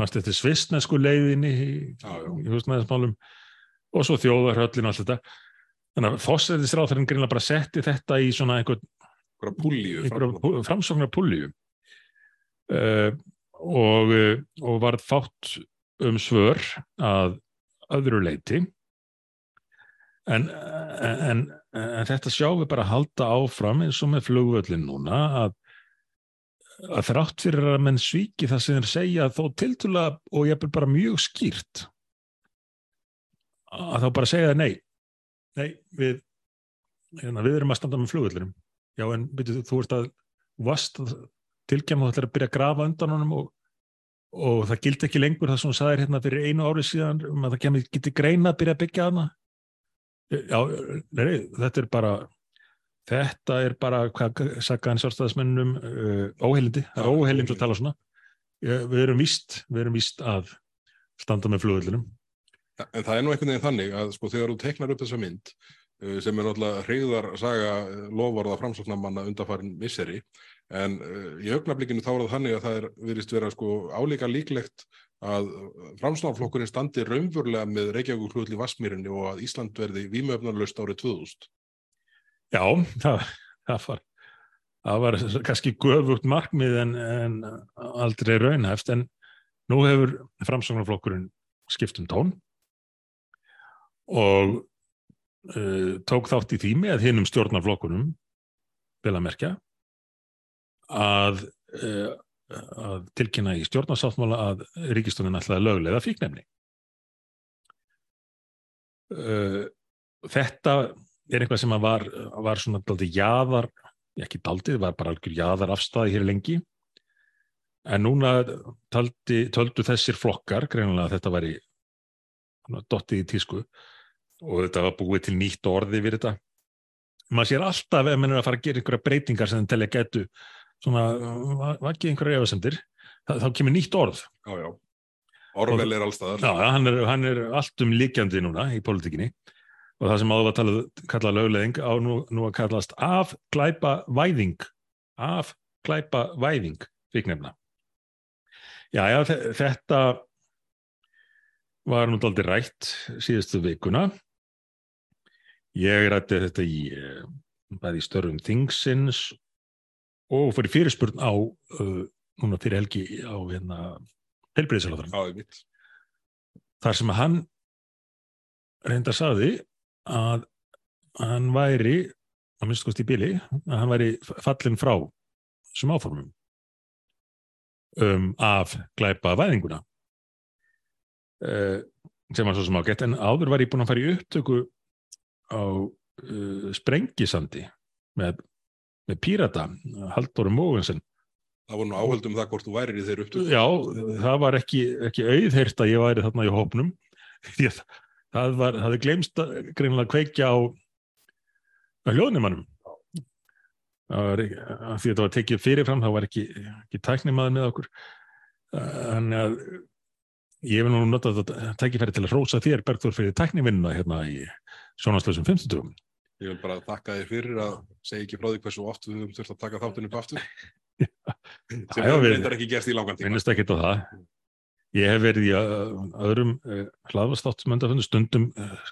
S1: mannst eftir svistnesku leiðinni í, í húsnæðismálum. Og svo þjóðarhöllin og allt þetta. Þannig að fósættisráþurinn greinlega bara setti þetta í svona
S2: einhverja
S1: framsóknar púlíu uh, og, uh, og var fátt um svör að öðru leiti en, en, en þetta sjáum við bara að halda áfram eins og með flugvöllin núna að, að þrátt fyrir að menn svíki það sem þeir segja þó tiltúlega og ég er bara mjög skýrt að þá bara segja nei nei, við hérna, við erum að standa með flugvöllinum já en byrju, þú ert að vast tilkjæma þú ætlar að byrja að grafa undan honum og, og það gildi ekki lengur það sem þú sagðir hérna fyrir einu ári síðan um að það kemur, geti greina að byrja að byggja hana já, nei, þetta er bara þetta er bara hvað sagði hann sjálfstæðismennum uh, óheilindi, það er óheilind að tala svona. Uh, við erum víst við erum víst að standa með flugvöllinum
S2: En það er nú einhvern veginn þannig að sko þegar þú teknar upp þessa mynd uh, sem er náttúrulega hreyðar saga lovorða framsóknarmanna undarfarin misseri en uh, í augnablikinu þá er það þannig að það er virðist vera sko álíka líklegt að framsóknarflokkurinn standi raunverulega með Reykjavík hlutli Vasmírinni og að Ísland verði vímöfnarlaust árið 2000.
S1: Já, það, það var það var kannski göfugt markmið en, en aldrei raunhæft en nú hefur framsóknarflokkurinn skipt um tón og uh, tók þátt í því með hinnum stjórnarflokkunum vel að merkja að, uh, að tilkynna í stjórnarsáttmála að ríkistónin ætlaði löglega fíknefni. Uh, þetta er eitthvað sem var, var svona daldi jáðar, ekki daldið, var bara algjör jáðar afstæði hér lengi en núna taldi, töldu þessir flokkar, greinilega að þetta væri dottið í tísku og þetta var búið til nýtt orði við þetta. Maður sér alltaf ef mann er að fara að gera einhverja breytingar sem telja getu svona, vakið einhverja efasemdir, þá kemur nýtt orð.
S2: Orvel er allstaðar.
S1: Já, hann er, hann er allt um líkjandi núna í pólitíkinni og það sem áður var talað, kallað lögleðing á nú, nú að kallast afglæpa væðing. Afglæpa væðing, fikk nefna. Já, já, þetta var nú aldrei rætt síðustu vikuna. Ég rætti þetta í, bæði í störfum Thingsins og fyrir fyrirspurn á, uh, núna fyrir helgi á hérna
S2: veit.
S1: Þar sem hann reynda saði að hann væri, að minnst kosti í bíli, að hann væri fallin frá sem áformum um, af glæpa væðinguna uh, sem var svo sem ágætt en áður var ég búin að fara í upptöku á uh, Sprengisandi með, með Pírata Halldóru Mógensen
S2: Það voru nú áhöldum það hvort þú værir í þeirra upptöku.
S1: Já, það var ekki, ekki auðheirt að ég væri þarna í hópnum því að það var, það hefði glemst að greinilega kveikja á hljóðnumannum því að þetta var tekið fyrirfram, það var ekki, ekki tæknimaður með okkur. Þannig að ég vil nú nota þetta tækifæri til að hrósa þér Bergþór fyrir tæknivinnuna hérna í sjónaslösum 50.
S2: Ég vil bara þakka þér fyrir að segja ekki frá því hversu oft við höfum þurft að taka þáttinu upp aftur sem við reyndar ekki gerst í langan tíma.
S1: Minnist ekki á það Ég hef verið í öðrum uh, hlaðvastáttsmöndafundu stundum uh,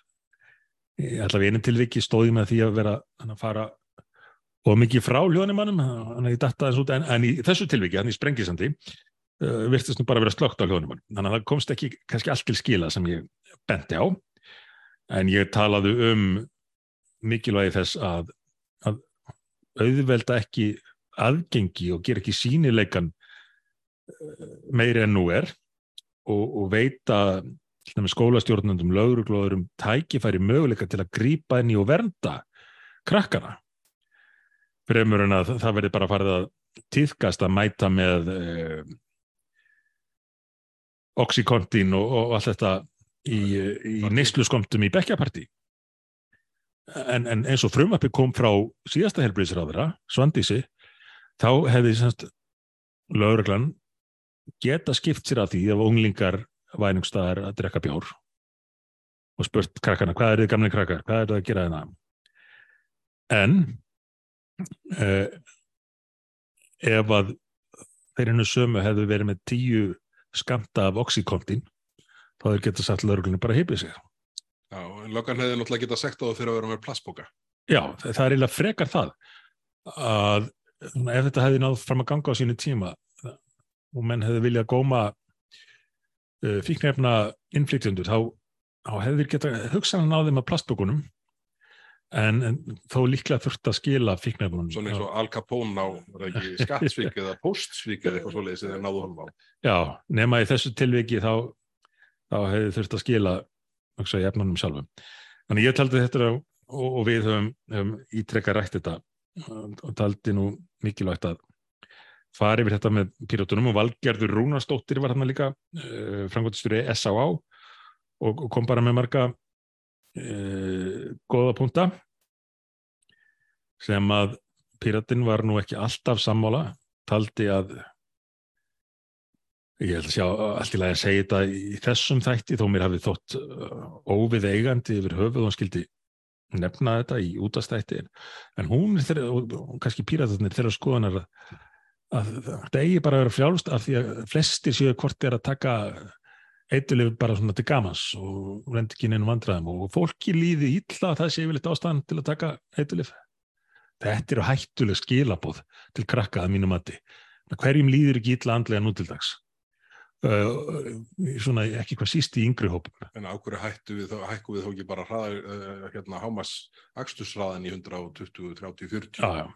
S1: allavega einum tilviki stóði með því að vera að fara og mikið frá hljóðnumannum en, en í þessu tilviki, þannig sprengisandi uh, virtist nú bara að vera slögt á hljóðnumann þannig að það komst ekki kannski allt til skila sem ég benti á. En ég talaði um mikilvægi þess að, að auðvelda ekki aðgengi og gera ekki sínileikan meiri en nú er og, og veita skólastjórnundum, lögruglóðurum tækifæri möguleika til að grípa inn í og vernda krakkana. Fremur en að það verði bara farið að týðkast að mæta með eh, oxykontin og, og allt þetta í, í neysluskomtum í bekkjapartí en, en eins og frumappi kom frá síðasta helbriðsraðara, Svandísi þá hefði semst lögreglan geta skipt sér að því ef unglingar vænumstaðar að drekka bjór? Og spurt krakkana hvað er þið gamlega krakkar, hvað er það að gera þetta en eh, ef að þeir hennu sömu hefðu verið með tíu skamta af oxykontin þá hefur getað satt lauruglunni bara að hipið sig.
S2: Já, en löggan hefði náttúrulega getað sekt á það fyrir að vera með plastboka
S1: Já, það er eiginlega frekar það að ef þetta hefði náð fram að ganga á sínu tíma og menn hefði viljað góma uh, fíknefna innflytjendur þá, þá hefði geta hugsanlega náðum að plastbókunum en, en þó líklega þurft að skila fíknefnunum
S2: Svona eins og Al Capone á skattsvík eða postsvík eða eitthvað svoleiðis eða náðu honum á.
S1: Já, nema í þessu tilviki þá, þá hefði þurft að skila hugsa, í efnunum sjálfum. Þannig ég taldi þetta og, og við höfum, höfum ítrekka rætt þetta og taldi nú mikilvægt að fara yfir þetta með píratunum og Valgerður Rúnarsdóttir var hann líka uh, frangotistjóri S.A.A. Og, kom bara með marga uh, góða punta sem að píratin var nú ekki alltaf sammála taldi að ég held að sjá allt í lagi að segja þetta í þessum þætti þó mér hafi þótt uh, óvið eigandi yfir höfuð og skildi nefna þetta í útastætti en hún og og kannski píratarnir þeirra skoðanar að, að þetta eigi bara að vera frjálst af því að flestir séu hvort er að taka eitthulif bara svona til gamans og rendi ekki neinum vandræðum og fólki líði illa að það sé yfirleitt ástæðan til að taka eitthulif þetta eru hættuleg skilabóð til krakka að mínu mati. Hverjum líður ekki illa andlega nú til dags? Uh, svona ekki hvað síst í yngri hópum.
S2: En á hverju hættu við þá, hækku við þó ekki bara hraða, uh, hérna, hámas akstusraðan í 120, 30, 40
S1: já, já,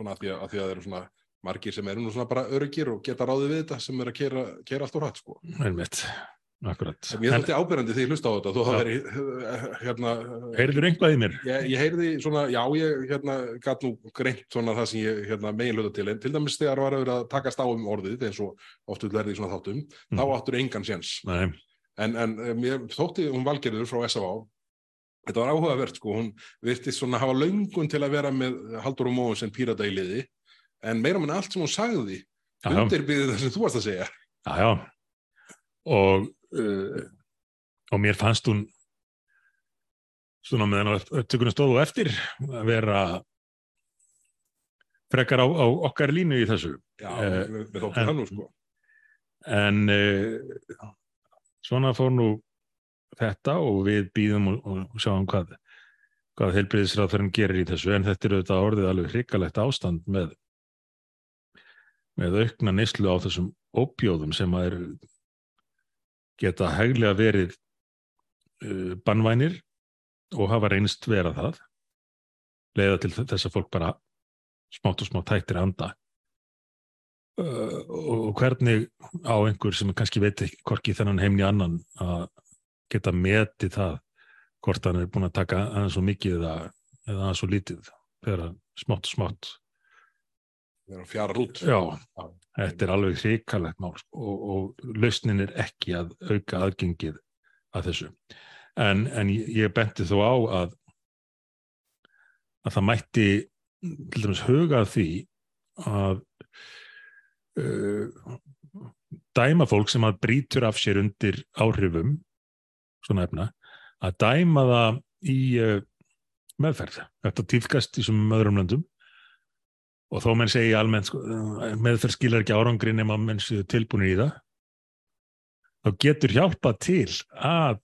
S2: svona að því að, að því að það eru svona margir sem eru nú svona bara öryggir og geta ráðið við þetta sem er að kera allt úr hatt sko.
S1: einmitt akkurat
S2: ég þótti ábyrjandi þegar ég hlusta á þetta,
S1: Já.
S2: hafa verið, hérna,
S1: heyrður einhvað í mér?
S2: ég, ég heyrði svona, já, ég hérna gatt nú greint svona það sem ég hérna megin hluta til, en til dæmis þegar var að vera að takast á um orðið, eins og oft vil verði í svona þáttum, þá
S1: Mhm.
S2: áttur engan séns.
S1: Nei,
S2: En, en eh, mér þótti hún valgerður frá S.A.A. Þetta var áhugavert, sko, hún virtist svona hafa löngun til að vera með Haldur og Móðun sem pírata í liði, en meira mann allt sem hún sagði, undirbyggði það sem þú varst að segja.
S1: já, já. og uh, og mér fannst hún svona meðan á upptökunum stóðu á eftir að vera frekar á, á okkar línu í þessu
S2: Já,
S1: Eh,
S2: við, þóttum það nú, sko.
S1: en uh, svona fór nú þetta og við býðum og, og sjáum hvað hvað heilbriðisráðferðin gerir í þessu. En þetta er auðvitað orðið alveg hrikalegt ástand með með aukna neyslu á þessum óbjóðum sem að eru geta hæglega verið uh, bannvænir og hafa reynst vera það leiða til þess að fólk bara smátt og smátt hættir að anda. Uh, og hvernig á einhver sem kannski veit ekki hvorki þennan heimni annan að geta metið það hvort hann er búin að taka aðeins svo mikið eða, eða aðeins svo lítið þegar að smátt smátt.
S2: Fjarar út.
S1: já, þetta er alveg hrikalegt mál sko, og, og lausnin er ekki að auka aðgengið að þessu. En, en ég benti þó á að að það mætti til dæmis huga að því að uh, dæma fólk sem að brýtur af sér undir áhrifum svona efna að dæma það í uh, meðferð. Þetta tífkast í þessum öðrum löndum. Og þó menn segi almennt uh, meðferð skilar ekki árangri nema að menn séu tilbúinir í það. Þá getur hjálpað til að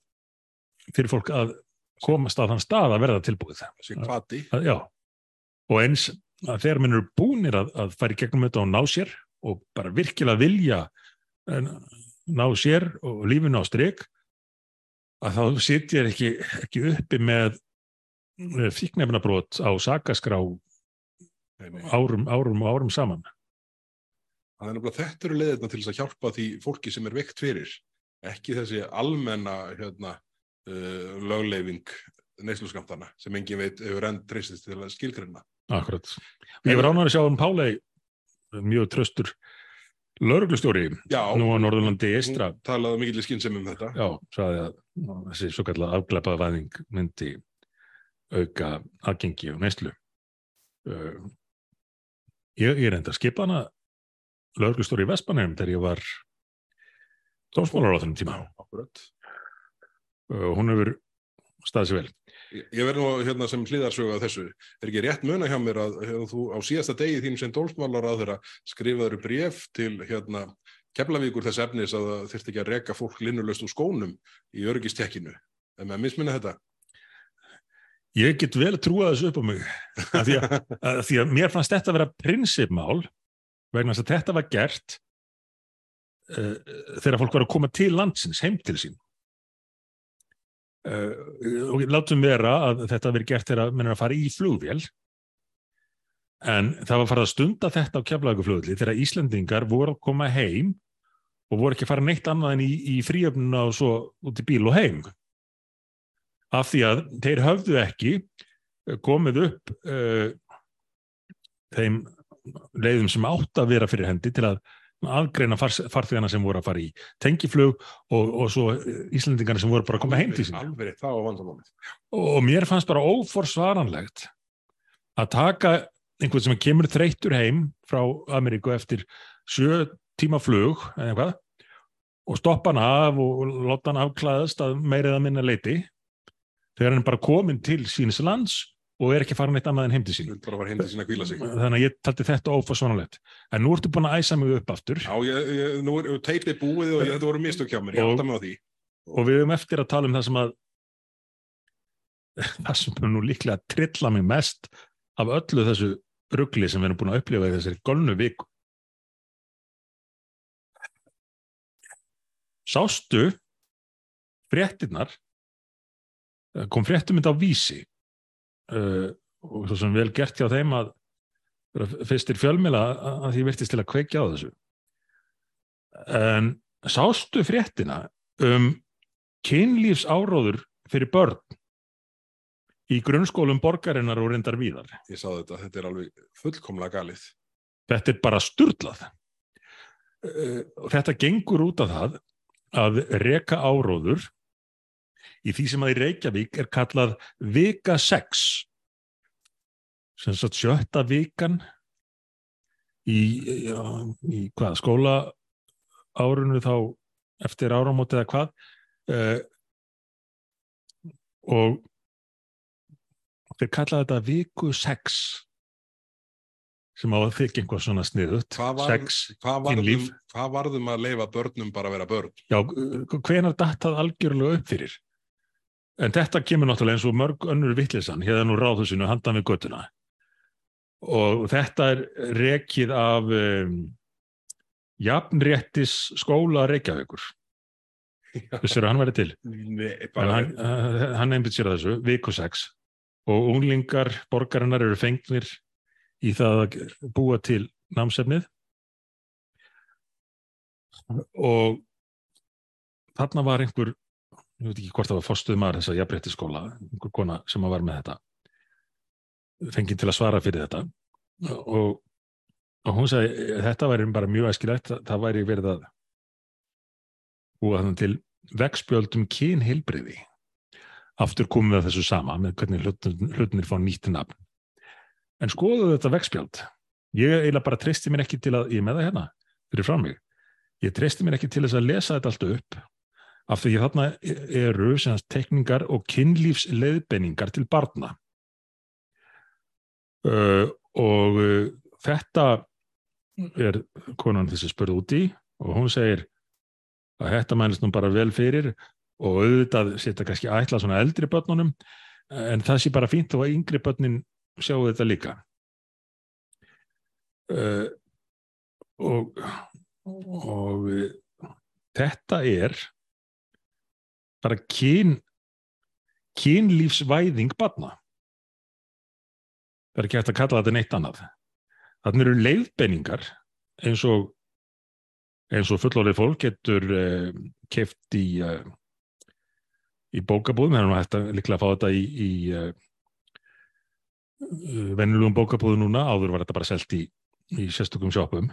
S1: fyrir fólk að komast að þann stað að verða tilbúið. Að, já, og eins að þegar minn eru búnir að, að í gegnum þetta og ná sér og bara virkilega vilja eh, ná sér og lífinu á strik að þá sitja ekki, ekki uppi með fíknefnabrót á sakaskrá árum, árum og árum saman.
S2: Það er nefnilega þetta eru leiðirna til að hjálpa því fólki sem er veikt fyrir. Ekki þessi almenna hérna, uh, lögleifing neysluskamtana sem engin veit hefur enn treystist til að skilgreina.
S1: Akkurat. Ég var ánægður að sjá um Pálei mjög tröstur lauruglustjóri nú á Norðurlandi
S2: hún talaði mikill skynsem um þetta.
S1: Já, sagði að þessi svo kallar afglæpaða væðing myndi auka aðgengi og neyslu. Uh, ég, ég reyndi að skipa hana lauruglustjóri í Vespanheim þegar ég var dómsmálar á þennum tíma.
S2: Akkurat.
S1: Uh, hún hefur staðið sér vel.
S2: Ég, ég verð nú hérna sem hliðarsögu að þessu. Er ekki rétt muna hjá mér að hefur þú á síðasta degi þín sem dólsmálar að þeirra skrifaður bref til hérna Keflavíkur þess efnis að það þyrfti ekki að reka fólk linnulöst úr skónum í örgistekkinu. En með misminna þetta?
S1: Ég get vel trúa þessu upp á mig af því að, að því að mér fannst þetta að vera prinsipmál vegna þess að þetta var gert uh, þegar fólk var að koma til landsins, heim til sín og látum vera að þetta verið gert þegar er að fara í flugvél. En það var farið að stunda þetta á keflaguflugli þegar Íslendingar voru að koma heim og voru ekki að fara neitt annað en í, í fríöfnuna og svo út í bíl og heim. Af því að þeir höfðu ekki eh, komið upp uh, þeim leiðum sem átt að vera fyrir hendi til að aðgreina farþegana sem voru að fara í tengiflug og, og svo Íslandingarna sem voru bara að koma heim til sín
S2: Alveg, það var vandamálið.
S1: og mér fannst bara óforsvaranlegt að taka einhvern sem kemur þreyttur heim frá Ameríku eftir sjö tíma flug eða eitthvað og stoppa hann af og láta hann afklæðast að meira eða minna leiti þegar hann er bara komin til síns lands og er ekki farin eitt annað en heim til sín.
S2: Heim til að
S1: þannig að ég taldi þetta óforsvaranlegt en nú ertu búin að æsa mig upp aftur.
S2: Já, ég, ég, nú er teipið búið og þetta voru mistök hjá mér, ég átta mig á því.
S1: og við höfum eftir að tala um það sem að það sem er nú líklega að trilla mig mest af öllu þessu ruggli sem við erum búin að upplifa í þessari golnu viku. Sástu fréttinnar eh, kom fréttum þetta á vísi uh, og svo sem vel gert hjá þeim að fyrstir fjölmila að því virtist til að kveikja á þessu en sástu fréttina um kynlífs áróður fyrir börn í grunnskólum borgarinnar og reyndar víðar.
S2: Ég sá þetta, þetta er alveg fullkomlega galið.
S1: Þetta er bara sturlað. Uh, og Þetta gengur út af það að reka áróður í því sem að í Reykjavík er kallað vika 6 sem sagt sjötta vikan í, já, í hvað, skóla árunu þá eftir áramóti eða hvað uh, og þeir kalla þetta viku 6 sem á að þykja einhvað svona sniðut
S2: Hvað var-
S1: 6,
S2: Hvað varðum, hvað varðum að leifa börnum bara að vera börn?
S1: já, hvenar datt það algjörlega upp fyrir en þetta kemur náttúrulega eins og mörg önnur vittlisann hérna nú ráðhúsinu handan við göttuna og þetta er rekið af um, jafnréttis skóla Reykjavíkur. Vissir að hann væri til?
S2: Nei,
S1: hann, hann einbytt sér að þessu viku 6 og unglingar borgarinnar eru fengnir í það að búa til námsefnið. Og þarna var einhver ég veit ekki hvort það var fórstuð maður þess að jafnrétti skóla, einhver kona sem var með þetta fengið til að svara fyrir þetta. Og, og hún sagði þetta væri bara mjög æskilegt það, væri verið að búa þannig til vegspjöldum kynheilbriði aftur komum við að þessu sama með hvernig hlutin, hlutinir fá nýtt nafn. En skoðu þetta vegspjöld ég eiginlega bara treysti mér ekki til að ég með það hérna, fyrir fram mig. Ég treysti mér ekki til þess að lesa þetta allt upp af því að þarna eru tekningar og kynlífsleiðbenningar til barna. Uh, og uh, þetta er konan þessi spurð út í og hún segir að þetta mælist nú bara vel fyrir og auðvitað setja kannski ætla svona eldri börnunum en það sé bara fínt þó að yngri börnin sjáu þetta líka. Uh, og og uh, þetta er bara kyn kynlífsvæðing barna. Það er ekki hægt að kalla þetta neitt annað. Þannig eru leiðbenningar eins og eins og fullorðið fólk getur uh, keft í uh, í bókabúðum, það er hægt að líklega að fá þetta í, í uh, venjulegum bókabúðum núna, áður var þetta bara selt í, í sérstökum sjópum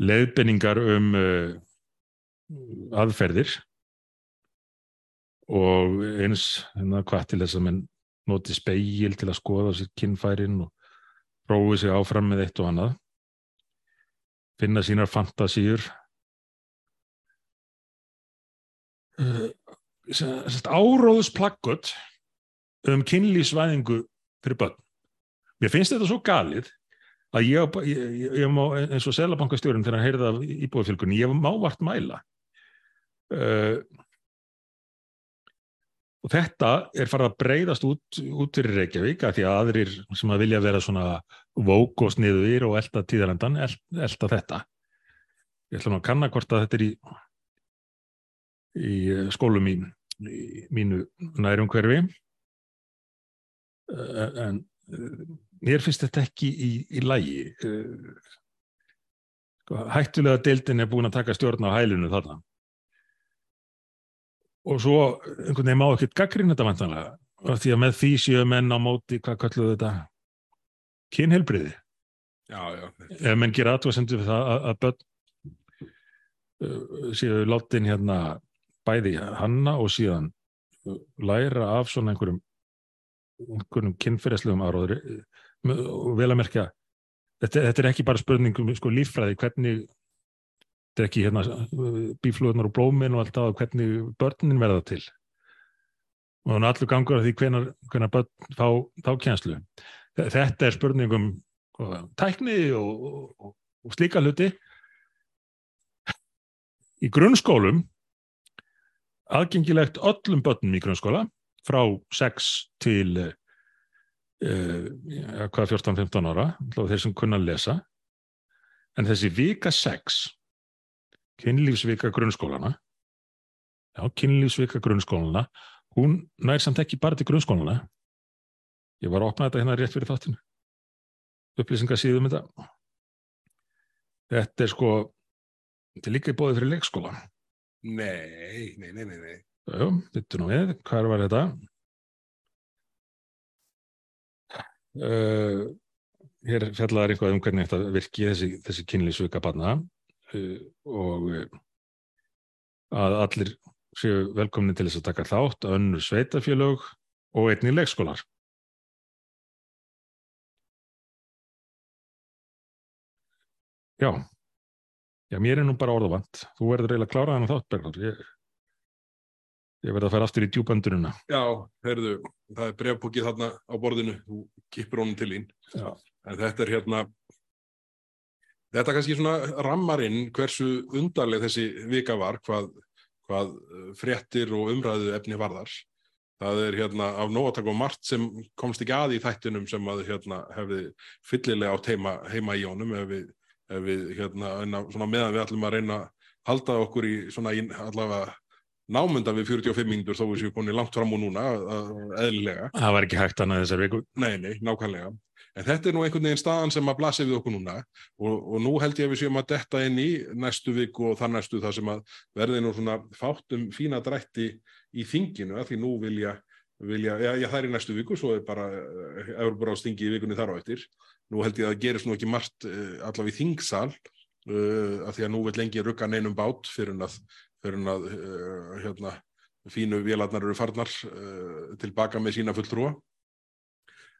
S1: leiðbenningar um uh, aðferðir og eins hérna, hvað til þess að menn noti speigil til að skoða sér kinnfærin og prófi sig áfram með eitt og annað finna sínar fantasíur uh, áróðusplakkut um kynlífsvæðingu fyrir börn. Mér finnst þetta svo galið að ég, ég, ég, ég má, eins og selabankastjórun þegar hann heyrði af íbúðafylgunni, ég má vart mæla. Uh, Og þetta er farið að breyðast út, út fyrir Reykjavík að því að aðrir sem að vilja vera svona vók og sniður og elda tíðarendan, elda þetta. Ég ætla nú að kanna hvort að þetta er í, í skólum í, í mínu nærum hverfi. En eh, mér finnst þetta ekki í, í lægi. Sko, hættulega deildin er búin að taka stjórn á hælunu þarna og svo einhvern veginn má ekkert gaggrinn þetta vantanlega því að með því séu menn á móti hvað kalluðu þetta? Kynhelbriði ef menn gera aðvæðsendu fyrir það að, að börn uh, séu látin hérna bæði hanna og síðan uh, læra af svona einhverjum einhverjum kynferðslegum áróður og vel að merkja þetta, þetta er ekki bara spurningum sko líffræði hvernig þetta er ekki hérna bíflugunar og blómin og allt það hvernig börnin verða til. Og þannig allur gangur að því hvenar, hvenar börn þá, þá kjænslu þetta er spurningum tækni og, og, og slíka hluti. Í grunnskólum aðgengilegt öllum börnum í grunnskóla frá 6 til uh, ja, hvað 14-15 ára þeir sem kunna lesa. En þessi vika 6 kynlífsvika grunnskólana já, kynlífsvika grunnskólana hún nær samt ekki bara til grunnskólana ég var að opna þetta hérna rétt fyrir þáttinu upplýsingasíðum þetta. Þetta er sko þetta er líka í bóði fyrir leikskóla.
S2: Nei, nei, nei, nei, nei.
S1: já, þetta nú við, hvað var þetta? Uh, hér fjallaðar einhvað um hvernig þetta virki þessi, þessi kynlífsvika barna og uh, að allir séu velkomni til þess að taka þátt önnur sveitafélög og einnig leikskólar. Já, já, mér er nú bara orðavant. Þú verður eiginlega klárað á þátt, Berglur. Ég, ég verði að færa aftur í djúböndurina.
S2: Já, heyrðu, það er brefbúkið þarna á borðinu, þú kipur honum til ín.
S1: Já.
S2: En þetta er hérna, þetta kannski svona rammarinn hversu undarleg þessi vika var, hvað, hvað fréttir og umræðu efni varðar. Það er hérna af nógatak og margt sem komst ekki að í þættinum sem að hérna hefði fyllilega á teima, heima í honum ef við, ef við hérna, svona meðan við ætlum að reyna að halda okkur í svona í, allavega námunda við 45 mínútur þó við séum konið langt fram og núna eðlilega.
S1: Það var ekki hægt annað þessar viku.
S2: Nei, nei, nákvæmlega. En þetta er nú einhvern veginn staðan sem að blasi við okkur núna og, og nú held ég að við séum að detta inn í næstu viku og þann næstu það sem að verði nú svona fátum fína drætti í þinginu að því nú vilja, vilja já, já það er í næstu viku, svo er bara Európaráðstingi í vikunni þar á eftir. Nú held ég að það gerist nú ekki margt uh, allavega í þingsal uh, að því að nú vil lengi rugga neinum bát fyrir að, fyrir að uh, hérna, fínu vélarnar eru farnar tilbaka með sína fulltrúa.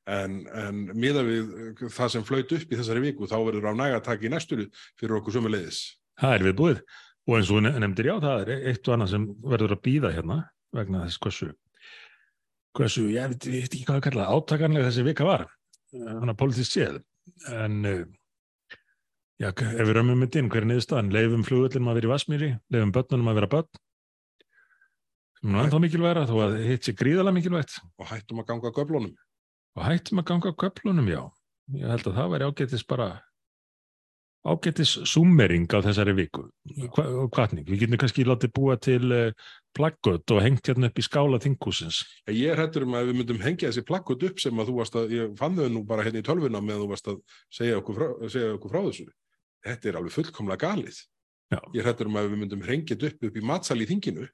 S2: En, en miða við það sem flöyt upp í þessari viku þá verður á nægatak í næsturu fyrir okkur sömu leiðis.
S1: Það er við búið og eins og nefndir já, það er eitt og annað sem verður að býða hérna vegna þess hversu, hversu ég veit, veit ekki hvað að kalla átakanlega þessi vika var, þannig að politísk séð, en já, ef við römmum mitt inn, hver er niðurstaðan, leifum flugullin að vera í Vasmíri, leifum börnunum að vera börn, sem nú ennþá mikilvægra, þó að hitt sé gríðalega mikilvægt.
S2: Og hættum að ganga göflunum.
S1: Og hættum að ganga göflunum, já. Ég held að það væri ágættis bara ágættis summering á þessari viku og hvatning. Við getum kannski látið búa til uh, plaggöt og hengt hérna upp í skála þingúsins.
S2: Ég er hættur um að við myndum hengja þessi plaggöt upp sem að þú varst að, ég fann þau nú bara hérna í tölvuna meðan þú varst að segja okkur frá, segja okkur frá þessu. Þetta er alveg fullkomlega galið.
S1: Já.
S2: Ég er hættur um að við myndum hengja þetta upp upp í matsal í þinginu.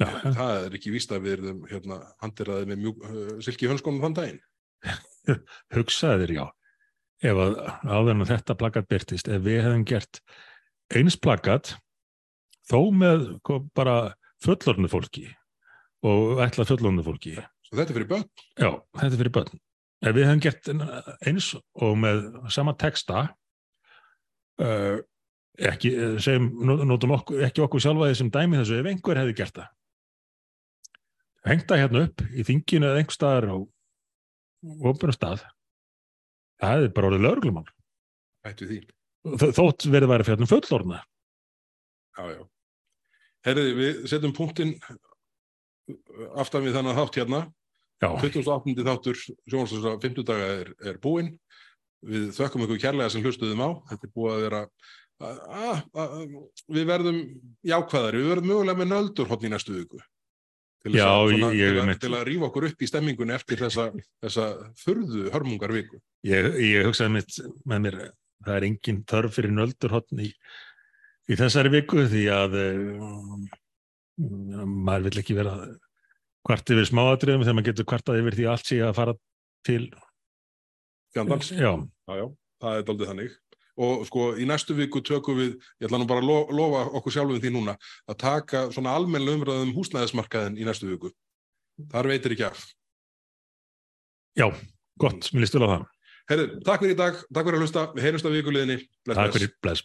S1: Já,
S2: Það er ekki víst að við erum hérna handiraði með mjúk, uh, silki hönskonum þann daginn.
S1: hugsaðir já. Ef að áður en þetta plakat byrtist ef við hefum gert eins plakat þó með sko, bara fullornu fólki og ætla fullornu fólki.
S2: Svo þetta er fyrir börn.
S1: já, þetta er fyrir börn. Ef við hefum gert eins og með sama texta uh, ekki segjum, notum okkur, ekki okkur sjálfaði sem dæmi þessu ef einhver hefði gert það hengta hérna upp í þinginu eða einhver staðar á ofnbjörn stað það hefði bara orðið
S2: því.
S1: þótt verið að vera fjallum fullorna
S2: Já, já. Herriði, við setjum punktinn aftan við þannig þátt hérna.
S1: Já,
S2: 28. þáttur sjónvarsdósa 50 daga er, er búinn. Við þökkum ykkur kærlega sem hlustuðum á. Þetta er búið að vera, að, að, að, við verðum jákvæðari, við verðum mögulega með nöldur hotn í næstu viku. Til
S1: Já,
S2: að,
S1: ég- ég
S2: til, að, til að rífa okkur upp í stemmingunni eftir þessa, þessa furðu hörmungar viku.
S1: ég, ég hugsaði mitt með mér, það er engin þörf fyrir nöldurhotn í, í þessari viku því að um, maður vill ekki vera hvart yfir smáatriðum þegar maður getur kvartað yfir því allt sé að fara til
S2: Fjandans.
S1: Já,
S2: Já, já, það er daldið þannig. Og sko, í næstu viku tökum við, ég ætla nú bara að lo- lofa okkur sjálfum því núna, að taka svona almennilega umræðum húsnæðismarkaðin í næstu viku. Þar veitir ekki af.
S1: já, gott, mér líst vel á það.
S2: Herðu, takk fyrir í dag, takk fyrir að hlusta, við heyrjumst á vikuliðinni. Bless,
S1: Takk fyrir, bless